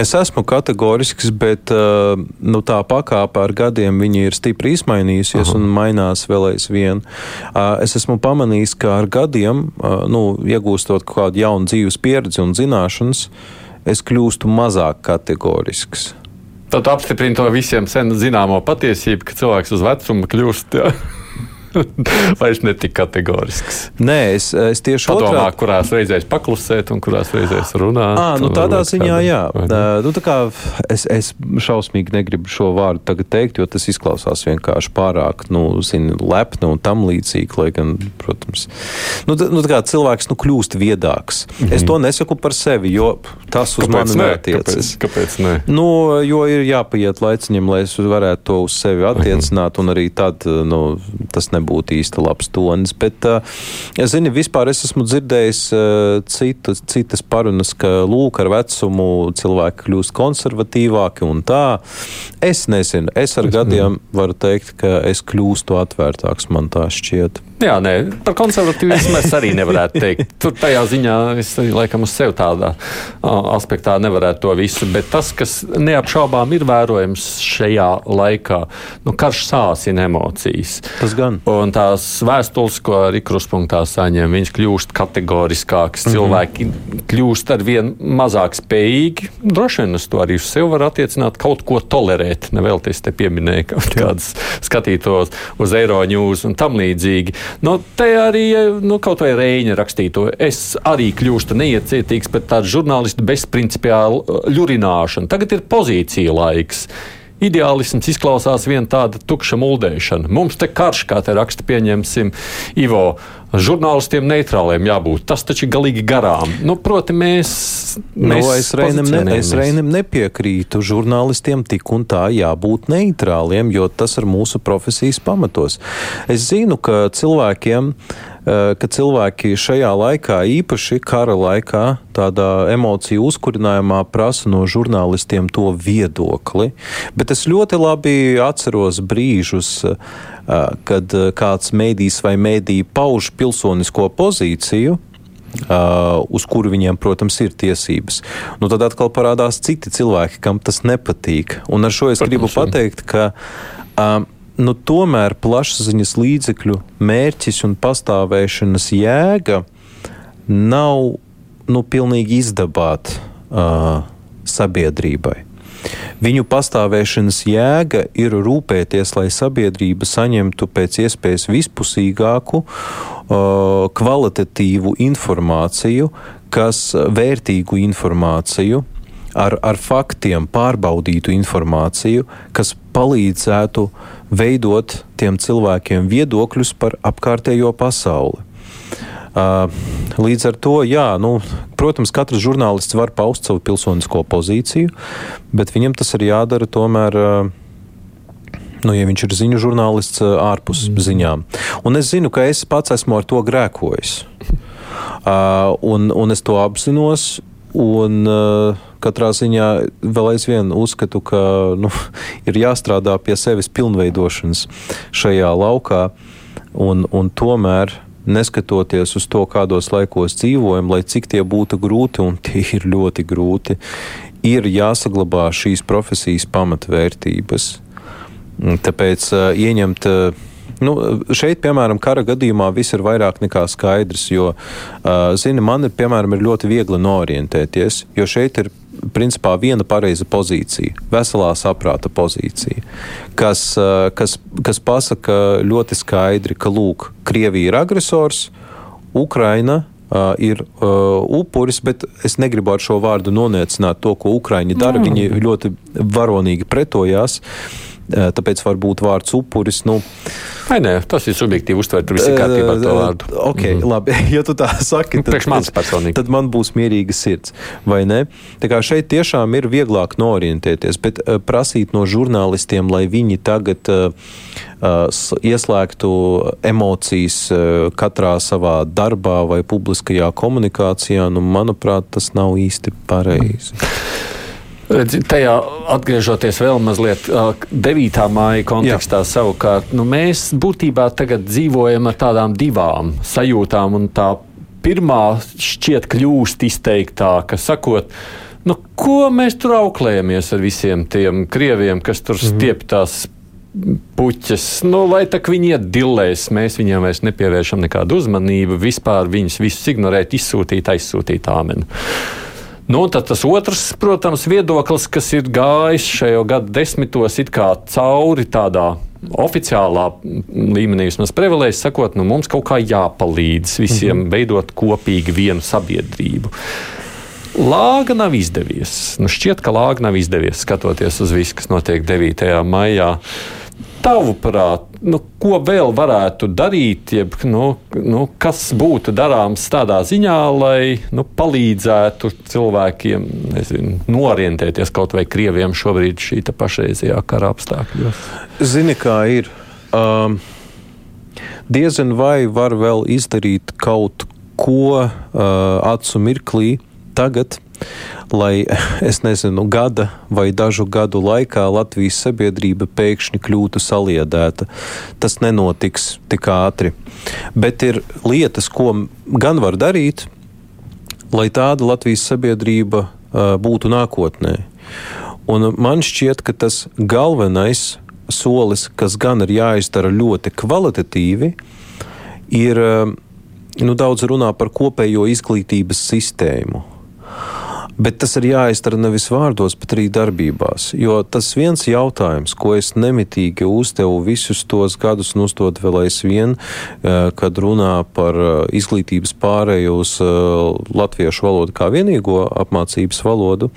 Es esmu kategorisks, bet uh, nu, tā pakāpe ar gadiem ir stipri izmainījusies Aha. un mainās vēl aizvien. Uh, es esmu pamanījis, ka ar gadiem, uh, nu, iegūstot kādu jaunu dzīves pieredzi un zināšanas, es kļūstu mazāk kategorisks.
Tad apstiprina to visiem sen zināmo patiesību, ka cilvēks uz vecumu kļūst. Jā. vairs netik kategorisks.
Nē, es, es tieši
Padomā, otrā... kurās reizēs paklusēt un kurās reizēs runāt.
À, nu, tādā ziņā, jā. Uh, nu, es, es šausmīgi negribu šo vārdu tagad teikt, jo tas izklausās vienkārši pārāk, nu, zini, lepni un tam līdzīgi, lai gan, protams, nu, tā, nu, tā kā cilvēks, nu, kļūst viedāks. Mm -hmm. Es to nesaku par sevi, jo tas uz kāpēc mani neatiecas.
Kāpēc, kāpēc ne?
Nu, jo ir jāpaiet laiciņam, lai es varētu to uz sevi attiecināt, mm -hmm. un arī tad, nu, tas nebūs nebūtu īsti labs tonis. Bet, es zinu, vispār es esmu dzirdējis citas, citas parunas, ka lūk, ar vecumu cilvēki kļūst konservatīvāki un tā. Es nezinu, es ar es gadiem nezinu. varu teikt, ka es kļūstu atvērtāks, man tā šķiet.
Jā, nē, par konservatīvismu es arī nevarētu teikt. Tur tajā ziņā es laikam uz sevi tādā aspektā nevarētu to visu. Bet tas, kas neapšaubām ir vērojams šajā laikā, nu, karš sāsina emocijas.
Tas gan.
Un tās vēstules, ko arī kruspunktā saņem, viņas kļūst kategoriskākas. Mm -hmm. Cilvēki kļūst ar vien mazāk spējīgi. Droši vien es to arī uz sevi varu attiecināt, kaut ko tolerēt. Nevēlties te pieminēja kaut kādas skatītos uz Eiroņūs un tam līdzīgi. Nu, te arī nu, kaut vai Reņģa rakstīto. Es arī kļūstu neiecietīgs pret tādu žurnālistu bezprincipiālu ļurināšanu. Tagad ir pozīcija laiks. Ideālisms izklausās viena tāda tukša muldēšana. Mums te karš, kā te raksta, pieņemsim, Ivo, žurnālistiem neitrāliem jābūt. Tas taču ir galīgi garām. Nu, proti, mēs.
Nu, mēs no, es, Reinim ne, es Reinim nepiekrītu. Žurnālistiem tik un tā jābūt neitrāliem, jo tas ir mūsu profesijas pamatos. Es zinu, ka cilvēkiem ka cilvēki šajā laikā, īpaši kara laikā, tādā emociju uzkurinājumā prasa no žurnālistiem to viedokli. Bet es ļoti labi atceros brīžus, kad kāds mēdījis vai mēdī pauž pilsonisko pozīciju, Uh, uz kuru viņiem, protams, ir tiesības. Nu, tad atkal parādās citi cilvēki, kam tas nepatīk. Un ar šo es protams, gribu pateikt, ka uh, nu, tomēr plašsaziņas līdzekļu mērķis un pastāvēšanas jēga nav nu, pilnīgi izdabāt uh, sabiedrībai. Viņu pastāvēšanas jēga ir rūpēties, lai sabiedrība saņemtu pēc iespējas vispusīgāku, kvalitatīvu informāciju, kas vērtīgu informāciju, ar, ar faktiem pārbaudītu informāciju, kas palīdzētu veidot tiem cilvēkiem viedokļus par apkārtējo pasauli. Līdz ar to, jā, nu, protams, katrs žurnālists var paust savu pilsonisko pozīciju, bet viņam tas ir jādara tomēr. Nu, ja viņš ir ziņu žurnālists ārpus mm. ziņām. Un es zinu, ka es pats esmu ar to grēkojis. Uh, un, un es to apzinos. Un, uh, katrā ziņā vēl aizvien uzskatu, ka nu, ir jāstrādā pie sevis pilnveidošanas šajā laukā. Un, un tomēr neskatoties uz to, kādos laikos dzīvojam, lai cik tie būtu grūti, un tie ir ļoti grūti, ir jāsaglabā šīs profesijas pamatvērtības. Tāpēc uh, ieņemt. Uh, Nu, šeit, piemēram, kara gadījumā viss ir vairāk nekā skaidrs, jo, uh, zini, man, piemēram, ir ļoti viegli norientēties, jo šeit ir principā viena pareiza pozīcija, veselā saprāta pozīcija, kas, kas, kas pasaka ļoti skaidri, ka lūk, Krievija ir agresors, Ukraina Uh, ir uh, upuris, bet es negribu ar šo vārdu noniecināt to, ko Ukrāņi dara. Mm. Viņi ļoti varonīgi pretojās. Uh, tāpēc varbūt vārds upuris. Nu,
Vai nē, tas ir subjektīvi uztvert, viss ir kārtībā ar to vārdu.
Ok, mm -hmm. labi, ja tu tā saki,
tad,
tad, tad man būs mierīga sirds, vai ne? Tā kā šeit tiešām ir vieglāk norientēties, bet prasīt no žurnālistiem, lai viņi tagad uh, ieslēgtu emocijas uh, katrā savā darbā vai publiskajā komunikācijā, nu, manuprāt, tas nav īsti pareizi. Mm.
Redzi, tajā atgriežoties vēl mazliet 9. māja kontekstā, Jā. savukārt nu, mēs būtībā tagad dzīvojam ar tādām divām sajūtām. Tā pirmā šķiet kļūst izteiktāka, sakot, nu, ko mēs tur auklējamies ar visiem tiem krieviem, kas tur mhm. stieptās puķes. Nu, lai tā viņi iet dillēs, mēs viņiem vairs nepievēršam nekādu uzmanību, vispār viņus visus ignorēt, izsūtīt, aizsūtīt āmenu. Nu, tad tas otrs, protams, viedoklis, kas ir gājis šajā gadu desmitos cauri tādā oficiālā līmenī, vismaz privilēģis sakot, nu, mums kaut kā jāpalīdz visiem mm -hmm. veidot kopīgi vienu sabiedrību. Lāga nav izdevies. Nu, šķiet, ka lāga nav izdevies skatoties uz visu, kas notiek 9. maijā tavuprāt, nu, ko vēl varētu darīt, jeb, nu, nu, kas būtu darāms tādā ziņā, lai nu, palīdzētu cilvēkiem nezinu, norientēties kaut vai krieviem šobrīd šī pašreizējā kara apstākļos?
Zini, kā ir. Um, diezin vai var vēl izdarīt kaut ko uh, acu mirklī tagad, lai, es nezinu, gada vai dažu gadu laikā Latvijas sabiedrība pēkšņi kļūtu saliedēta. Tas nenotiks tik ātri. Bet ir lietas, ko gan var darīt, lai tāda Latvijas sabiedrība uh, būtu nākotnē. Un man šķiet, ka tas galvenais solis, kas gan ir jāizdara ļoti kvalitatīvi, ir nu, daudz runā par kopējo izglītības sistēmu. Bet tas ir jāizdara nevis vārdos, bet arī darbībās. Jo tas viens jautājums, ko es nemitīgi uzdevu visus tos gadus, un uzdod vēl aizvien, eh, kad runā par eh, izglītības pārēju uz eh, latviešu valodu kā vienīgo apmācības valodu,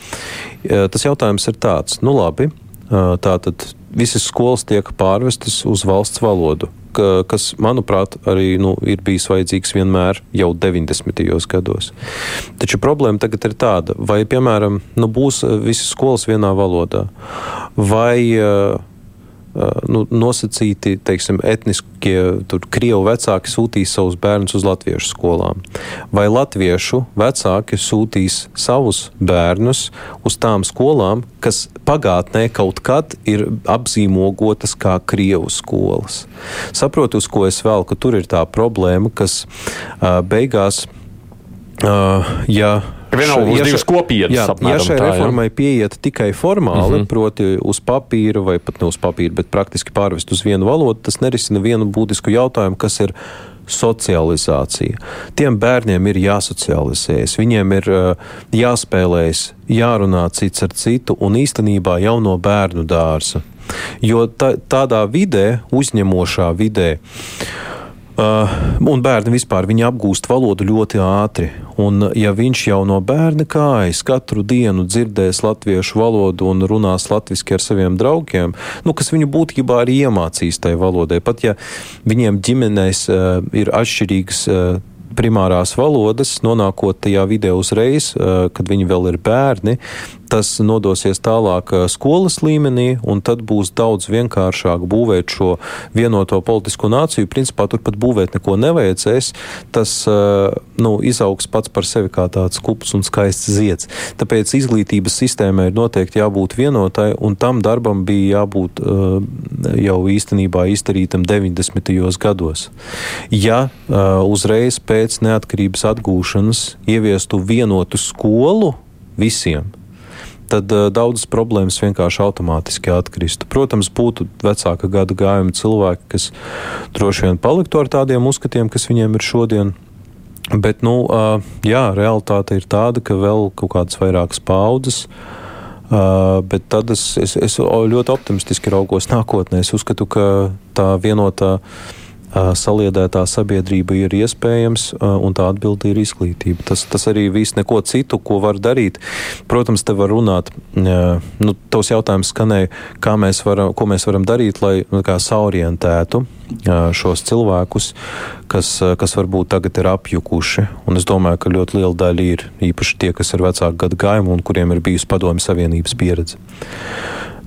tas jautājums ir tāds, nu labi, tātad visas skolas tiek pārvestas uz valsts valodu ka, kas, manuprāt, arī nu, ir bijis vajadzīgs vienmēr jau 90. gados. Taču problēma tagad ir tāda, vai, piemēram, nu, būs eh, visas skolas vienā valodā, vai uh, nu, nosacīti, teiksim, etniskie, krievu vecāki sūtīs savus bērnus uz latviešu skolām. Vai latviešu vecāki sūtīs savus bērnus uz tām skolām, kas pagātnē kaut kad ir apzīmogotas kā krievu skolas. Saprotu, uz ko es vēl, ka tur ir tā problēma, kas uh, beigās, uh, ja
Vienalga, ja, divas kopienas,
jā,
apmēram,
ja šai
tā,
reformai jā. pieiet tikai formāli,
Mhm.
-huh. proti uz papīra vai pat ne uz papīra, bet praktiski pārvest uz vienu valodu, tas nerisina vienu būtisku jautājumu, kas ir socializācija. Tiem bērniem ir jāsocializējas, viņiem ir uh, jāspēlējas, jārunā cits ar citu un īstenībā jau no bērnu dārza. Jo tā, tādā vidē, uzņemošā vidē, Uh, un bērni vispār apgūst valodu ļoti ātri. Un, ja viņš jau no bērna kājas katru dienu dzirdēs latviešu valodu un runās latviešu ar saviem draugiem, nu, kas viņu būtībā arī iemācīs tajā valodai, pat ja viņiem ģimenēs uh, ir atšķirīgas. Uh, primārās valodas, nonākot tajā vidē uzreiz, kad viņi vēl ir bērni, tas nodosies tālāk skolas līmenī, un tad būs daudz vienkāršāk būvēt šo vienoto politisko nāciju. Principā tur pat būvēt neko nevajadzēs. Tas nu, izaugs pats par sevi kā tāds kups un skaists zieds. Tāpēc izglītības sistēmai ir noteikti jābūt vienotai, un tam darbam bija jābūt jau īstenībā izdarītam 90. gados. Ja uzreiz pēc neatkarības atgūšanas ieviestu vienotu skolu visiem, tad uh, daudzas problēmas vienkārši automātiski atkristu. Protams, būtu vecāka gada gājuma cilvēki, kas droši vien paliktu ar tādiem uzskatiem, kas viņiem ir šodien. Bet, nu, uh, jā, realitāte ir tāda, ka vēl kaut kādas vairākas paudzes. Uh, bet tad es, es, es ļoti optimistiski raugos nākotnē. Es uzskatu, ka tā vienotā uh, saliedētā sabiedrība ir iespējams, un tā atbilde ir izglītība. Tas, tas arī viss neko citu, ko var darīt. Protams, te var runāt, nu, tos jautājums skanēja, kā mēs varam, ko mēs varam darīt, lai nu, saorientētu šos cilvēkus, kas, kas varbūt tagad ir apjukuši. Un es domāju, ka ļoti liela daļa ir īpaši tie, kas ir vecāku gadu gājumu un kuriem ir bijusi padomju savienības pieredze.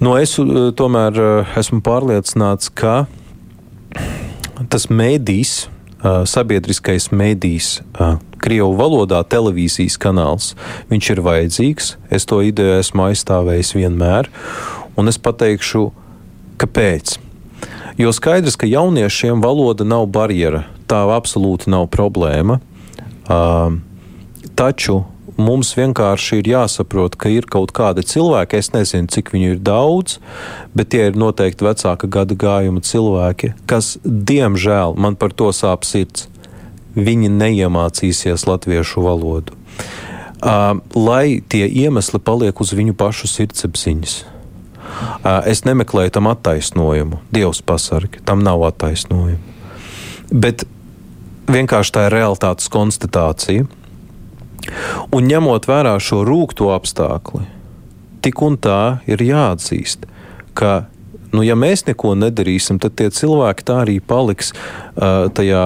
No es tomēr esmu pārliecināts, ka tas mēdījis, sabiedriskais mēdījis, Krievu valodā televīzijas kanāls, viņš ir vajadzīgs. Es to ideju esmu aizstāvējis vienmēr, un es pateikšu, kāpēc. Jo skaidrs, ka jauniešiem valoda nav barjera, tā absolūti nav problēma. Taču mums vienkārši ir jāsaprot, ka ir kaut kādi cilvēki, es nezinu, cik viņu ir daudz, bet tie ir noteikti vecāka gada gājuma cilvēki, kas, diemžēl, man par to sāp sirds. Viņi neiemācīsies latviešu valodu. Uh, lai tie iemesli paliek uz viņu pašu sirdsapziņas. Uh, es nemeklēju tam attaisnojumu. Dievs pasargi, tam nav attaisnojumu. Bet vienkārši tā ir realitātes konstatācija. Un ņemot vērā šo rūkto apstākli, tik un tā ir jāatzīst, ka, nu, ja mēs neko nedarīsim, tad tie cilvēki tā arī paliks tajā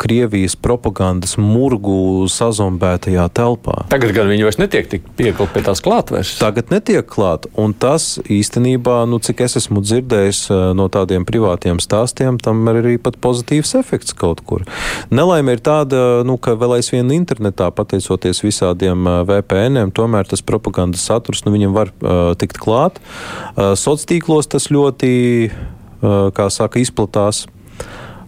Krievijas propagandas murgu sazombētajā telpā.
Tagad gan viņi vairs netiek tik piekli pie tās klātvēršanas.
Tagad netiek klāt, un tas īstenībā, nu, cik es esmu dzirdējis no tādiem privātiem stāstiem, tam ir arī pat pozitīvs efekts kaut kur. Nelaime ir tāda, nu, ka vēl aizvien internetā, pateicoties visādiem VPN-iem, tomēr tas propagandas saturs, nu, viņam var uh, tikt klāt. Uh, Sociālos tīklos tas ļoti, uh, kā saka, izplatās.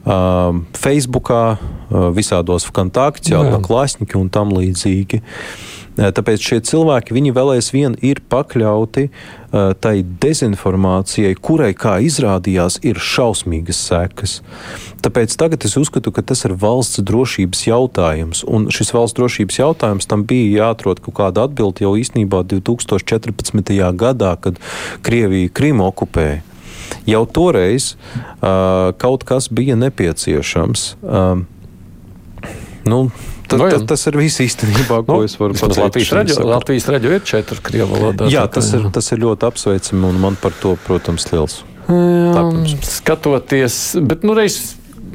Uh, Facebookā, uh, visādos kontaktos, klāsniki un tam līdzīgi. Uh, tāpēc šie cilvēki, viņi vēl aizvien ir pakļauti uh, tai dezinformācijai, kurai, kā izrādījās, ir šausmīgas sekas. Tāpēc tagad es uzskatu, ka tas ir valsts drošības jautājums, un šis valsts drošības jautājums tam bija jāatrod kaut kāda atbilde jau īstenībā 2014. gadā, kad Krievija Krimu okupēja. Jau toreiz uh, kaut kas bija nepieciešams. Um, nu, Ta,
Nu, jā.
ta, tas ir viss īstenībā, ko
Nu,
es varu pateikt.
Latvijas
sakaram.
Latvijas raģio ir četri krievu valodā.
Jā, tas ir, tas ir ļoti apsveicami, un man par to, protams, liels.
Jā,
Lepnums.
skatoties, bet nu reiz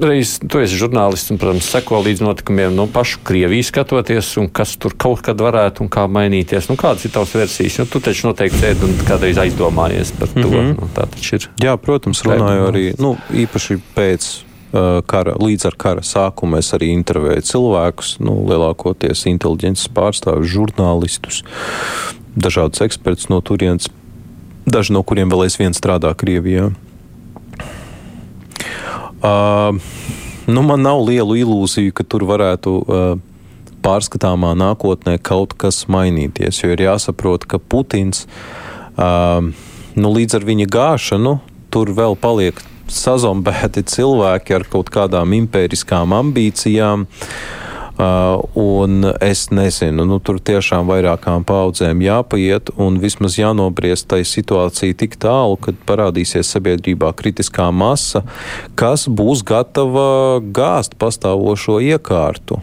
reiz tu esi žurnālists un, protams, seko līdz notikumiem no nu, pašu Krieviju skatoties, un kas tur kaut kad varētu un kā mainīties. Nu, kādas ir tavas versijas? Nu, tu taču noteikti sēdi un kādreiz aizdomājies par to. Mm -hmm. nu, tā taču ir.
Jā, protams, runāju arī nu, īpaši pēc uh, kara, līdz ar kara sākumu es arī intervēju cilvēkus, nu, lielākoties inteliģences pārstāvjus, žurnālistus, dažādus ekspertus no turienes, daži no kuriem vēl aizvien strādā Krievijā. Uh, nu, man nav lielu ilūziju, ka tur varētu uh, pārskatāmā nākotnē kaut kas mainīties. Jo ir jāsaprot, ka Putins uh, nu, līdz ar viņa gāšanu tur vēl paliek sazombēti cilvēki ar kaut kādām impēriskām ambīcijām. Uh, un es nezinu, nu, tur tiešām vairākām paudzēm jāpaiet un vismaz jānobriest tai situācija tik tālu, kad parādīsies sabiedrībā kritiskā masa, kas būs gatava gāzt pastāvošo iekārtu.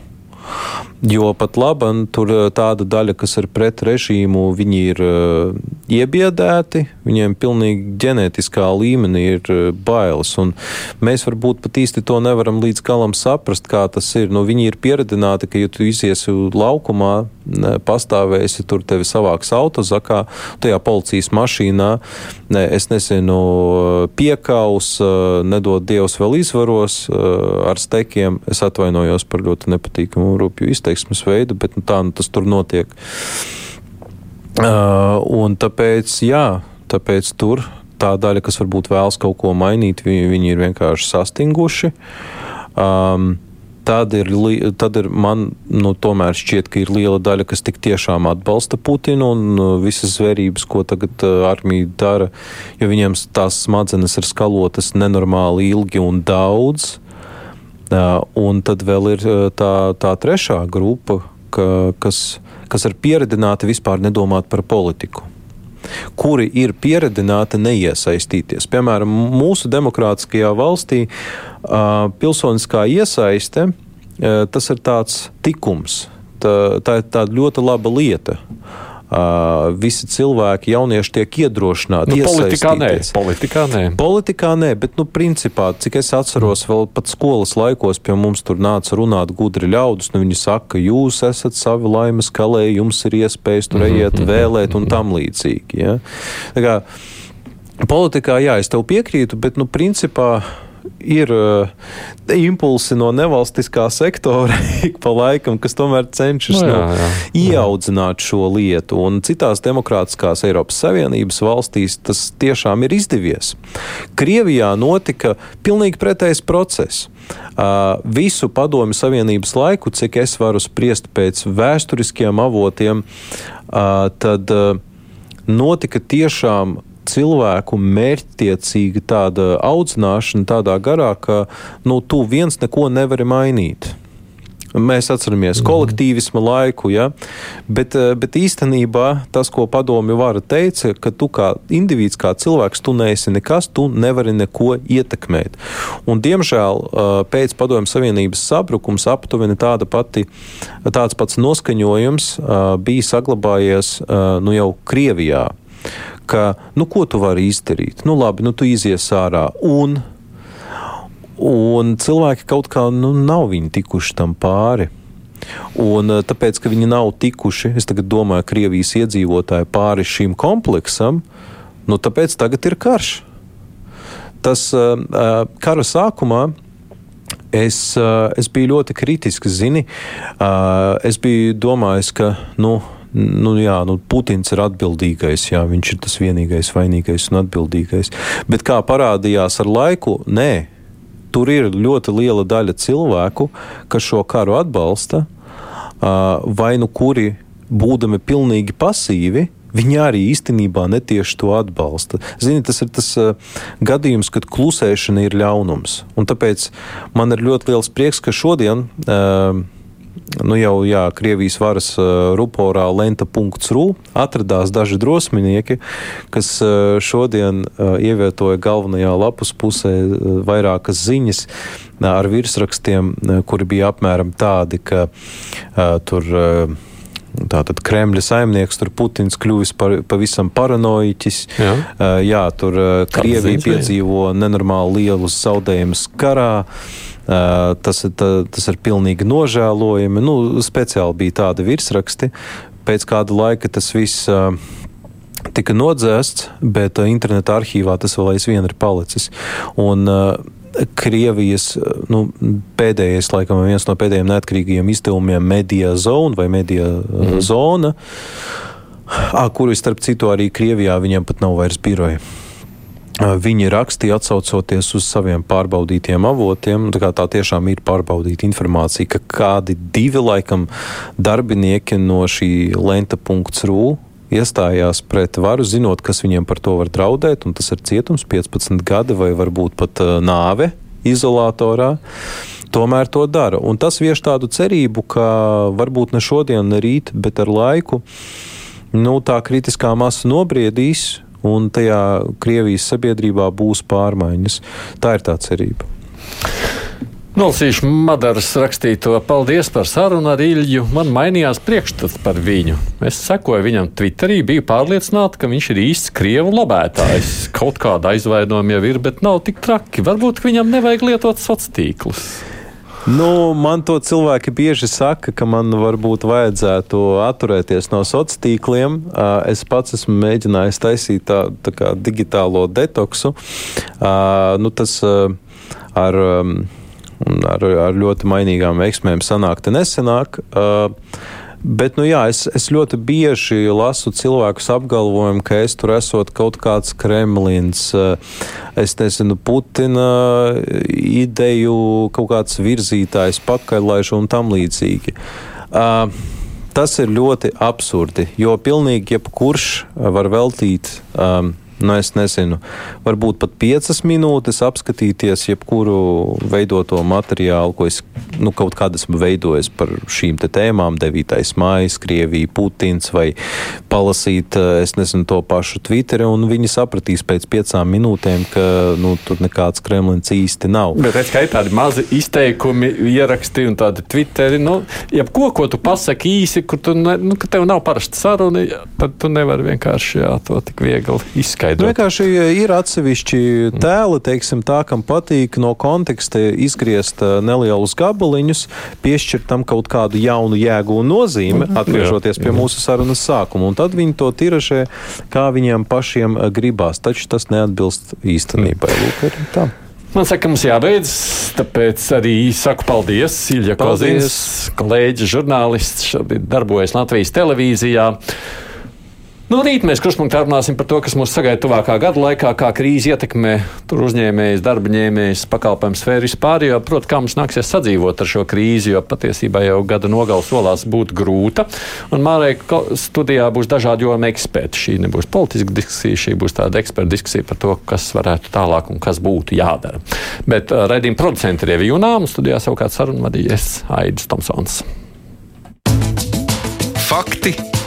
Jo pat labi, tur eh, tāda daļa, kas ir pret režīmu, viņi ir uh, iebiedēti, viņiem pilnīgi ģenētiskā līmenī ir uh, bailes. Mēs varbūt pat īsti to nevaram līdz galam saprast, kā tas ir. Nu, viņi ir pieredzināti, ka, ja tu iziesi laukumā, ne, pastāvēsi tur, tevi savāks autozakā, tajā policijas mašīnā, ne, es nezinu, piekaus, nedod Dievs vēl izvaros ar stekiem. Es atvainojos par ļoti nepatīkamu rupju izteiksmes veidu, bet nu, tā nu, tas tur notiek. Uh, un tāpēc, jā, tāpēc tur tā daļa, kas varbūt vēlas kaut ko mainīt, viņi, viņi ir vienkārši sastinguši. Um, tad ir, tad ir man nu, tomēr šķiet, ka ir liela daļa, kas tik tiešām atbalsta Putinu un uh, visas zvērības, ko tagad uh, armija dara, jo viņiem tās smadzenes ir skalotas nenormāli ilgi un daudz. Un tad vēl ir tā, tā trešā grupa, ka, kas, kas ir pieredzināti vispār nedomāt par politiku kuri ir pieredzināti neiesaistīties. Piemēram, mūsu demokrātiskajā valstī uh, pilsoniskā iesaiste uh, tas ir tāds tikums. Tā, tā ir tāda ļoti laba lieta. Uh, visi cilvēki, jaunieši tiek iedrošināti.
Nu, politikā nē, politikā nē.
Politikā nē, bet, nu, principā, cik es atceros, vēl pat skolas laikos pie mums tur nāca runāt gudri ļaudis. Nu, viņi saka, jūs esat savi laimes kalē, jums ir iespējas tur ejiet, mhm. vēlēt un tam līdzīgi. Ja? Politikā, jā, es tev piekrītu, bet, nu, principā ir uh, impulsi no nevalstiskā sektora ik pa laikam, kas tomēr cenšas no, nu, jā, jā, ieaudzināt šo lietu. Un citās demokrātiskās Eiropas Savienības valstīs tas tiešām ir izdevies. Krievijā notika pilnīgi pretējs process. Uh, visu padomju Savienības laiku, cik es varu spriest pēc vēsturiskiem avotiem, uh, tad uh, notika tiešām cilvēku mērķtiecīga tāda audzināšana tādā garā, ka nu, tu viens neko nevari mainīt. Mēs atceramies mm. kolektīvisma laiku, ja? bet, eh, bet īstenībā tas, ko padomju vara teica, ka tu kā indivīds, kā cilvēks, tu neesi nekas, tu nevari neko ietekmēt. Un, diemžēl eh, pēc padomju savienības sabrukums aptuveni tāda pati, tāds pats noskaņojums eh, bija saglabājies nu jau Krievijā ka, nu, ko tu vari izdarīt? Nu, labi, nu, tu izies ārā. Un, un cilvēki kaut kā nu, nav tikuši tam pāri. Un eh, tāpēc, ka viņi nav tikuši, es domāju, Krievijas iedzīvotāji pāri šim kompleksam, nu, tāpēc tagad ir karš. Tas uh, kara sākumā es, es biju ļoti kritisks, zini, es biju domājis, ka, nu, nu, jā, nu, Putins ir atbildīgais, jā, viņš ir tas vienīgais vainīgais un atbildīgais. Bet kā parādījās ar laiku, nē, tur ir ļoti liela daļa cilvēku, kas šo karu atbalsta, vai nu kuri, būdami pilnīgi pasīvi, Viņi arī īstenībā netieši to atbalsta. Zini, tas ir tas uh, gadījums, kad klusēšana ir ļaunums. Un tāpēc man ir ļoti liels prieks, ka šodien uh, nu jau jā, Krievijas varas uh, ruporā lenta.ru atradās daži drosminieki, kas uh, šodien uh, ievietoja galvenajā lapus pusē vairākas ziņas ar virsrakstiem, kuri bija apmēram tādi, ka tur Tātad Kremļa saimnieks, tur Putins kļuvis par, pavisam paranoiķis. Jā, uh, jā tur uh, Krievija piedzīvo nenormāli lielus zaudējumus karā. Tas, tā, tas ir pilnīgi nožēlojami. Nu, speciāli bija tādi virsraksti. Pēc kāda laika tas viss tika nodzēsts, bet interneta arhīvā tas vēl aizvien ir palicis. Un, Krievijas nu, pēdējais, laikam, viens no pēdējiem neatkarīgajiem izdevumiem, Media Zone vai Media mm. Zona, kuru starp citu arī Krievijā viņiem pat nav vairs biroja. Viņi rakstīja, atsaucoties uz saviem pārbaudītiem avotiem. Tā, tā tiešām ir pārbaudīta informācija, ka kādi divi laikam darbinieki no šī lenta.ru iestājās pret varu, zinot, kas viņiem par to var draudēt, un tas ir cietums 15 gadi vai varbūt pat nāve izolatorā. Tomēr to dara. Un tas vieš tādu cerību, ka varbūt ne šodien, ne rīt, bet ar laiku nu, tā kritiskā masa nobriedīs, un tajā Krievijas sabiedrībā būs pārmaiņas. Tā ir tā cerība.
Nolasīšu Madaras rakstīto paldies par sarunu ar Ilju. Man mainījās priekšstats par viņu. Es sekoju viņam Twitterī, biju pārliecināta, ka viņš ir īsts krievu lobētājs. Kaut kāda aizvainojuma jau ir, bet nav tik traki. Varbūt viņam nevajag lietot sociālos tīklus.
Nu, man to cilvēki bieži saka, ka man varbūt vajadzētu atturēties no sociāliem tīkliem. Es pats esmu mēģinājis taisīt tā, tā kā digitālo detoksu. Nu, tas ar ar, ar ļoti mainīgām veiksmēm sanāk. Uh, Bet, nu jā, es, es ļoti bieži lasu cilvēkus apgalvojumu, ka es tur esot kaut kāds Kremlins, uh, es nezinu, Putina ideju, kaut kāds virzītājs, pakaļlaišu un tam līdzīgi. Uh, tas ir ļoti absurdi, jo pilnīgi jebkurš var veltīt um, nu, es nezinu, varbūt pat piecas minūtes apskatīties jebkuru veidoto materiālu, ko es nu, kaut kādā esmu veidojis par šīm tēmām, 9. mājas, Krievija, Putins, vai palasīt, eh, es nezinu, to pašu Twitteri, un viņi sapratīs pēc piecām minūtēm, ka nu, tur nekāds Kremlins īsti nav.
Bet es kā tādi mazi izteikumi, ieraksti un tādi Twitteri, nu, jebko, ko tu pasaki īsi, kur tu, ne, nu, ka tev nav parasta saruna, tad tu nevari vienkārši jā, to tik viegli izskaidrot
izskaidrot? Nu, vienkārši ir atsevišķi tēli, teiksim, tā, kam patīk no konteksta izgriezt eh, nelielus gabaliņus, piešķirt tam kaut kādu jaunu jēgu un nozīmi, mhm. atgriežoties pie mūsu sarunas sākuma. Un tad viņi to tiražē, kā viņiem pašiem eh, gribās. Taču tas neatbilst īstenībai. Lūk, arī tā.
Man saka, mums jābeidz, tāpēc arī saku paldies Ilja Kozins, kolēģis, žurnālists, šobrīd darbojas Latvijas televīzijā. Nu, rīt mēs kruspunktā runāsim par to, kas mūs sagaida tuvākā gada laikā, kā krīze ietekmē uzņēmējus, darba ņēmējus, pakalpojumu sfēru vispār. Protams, kā mums nāksies sadzīvot ar šo krīzi, jo patiesībā jau gada nogala solās būt grūta. Un Mārēja studijā būs dažādi jomi eksperti. Šī nebūs politiska diskusija, šī būs tāda eksperta diskusija par to, kas varētu tālāk un kas būtu jādara. Bet uh, raidījuma producenti ir Ievijunā, un studijā savukārt sarunu vadījies Aidis Tomsons.
Fakti,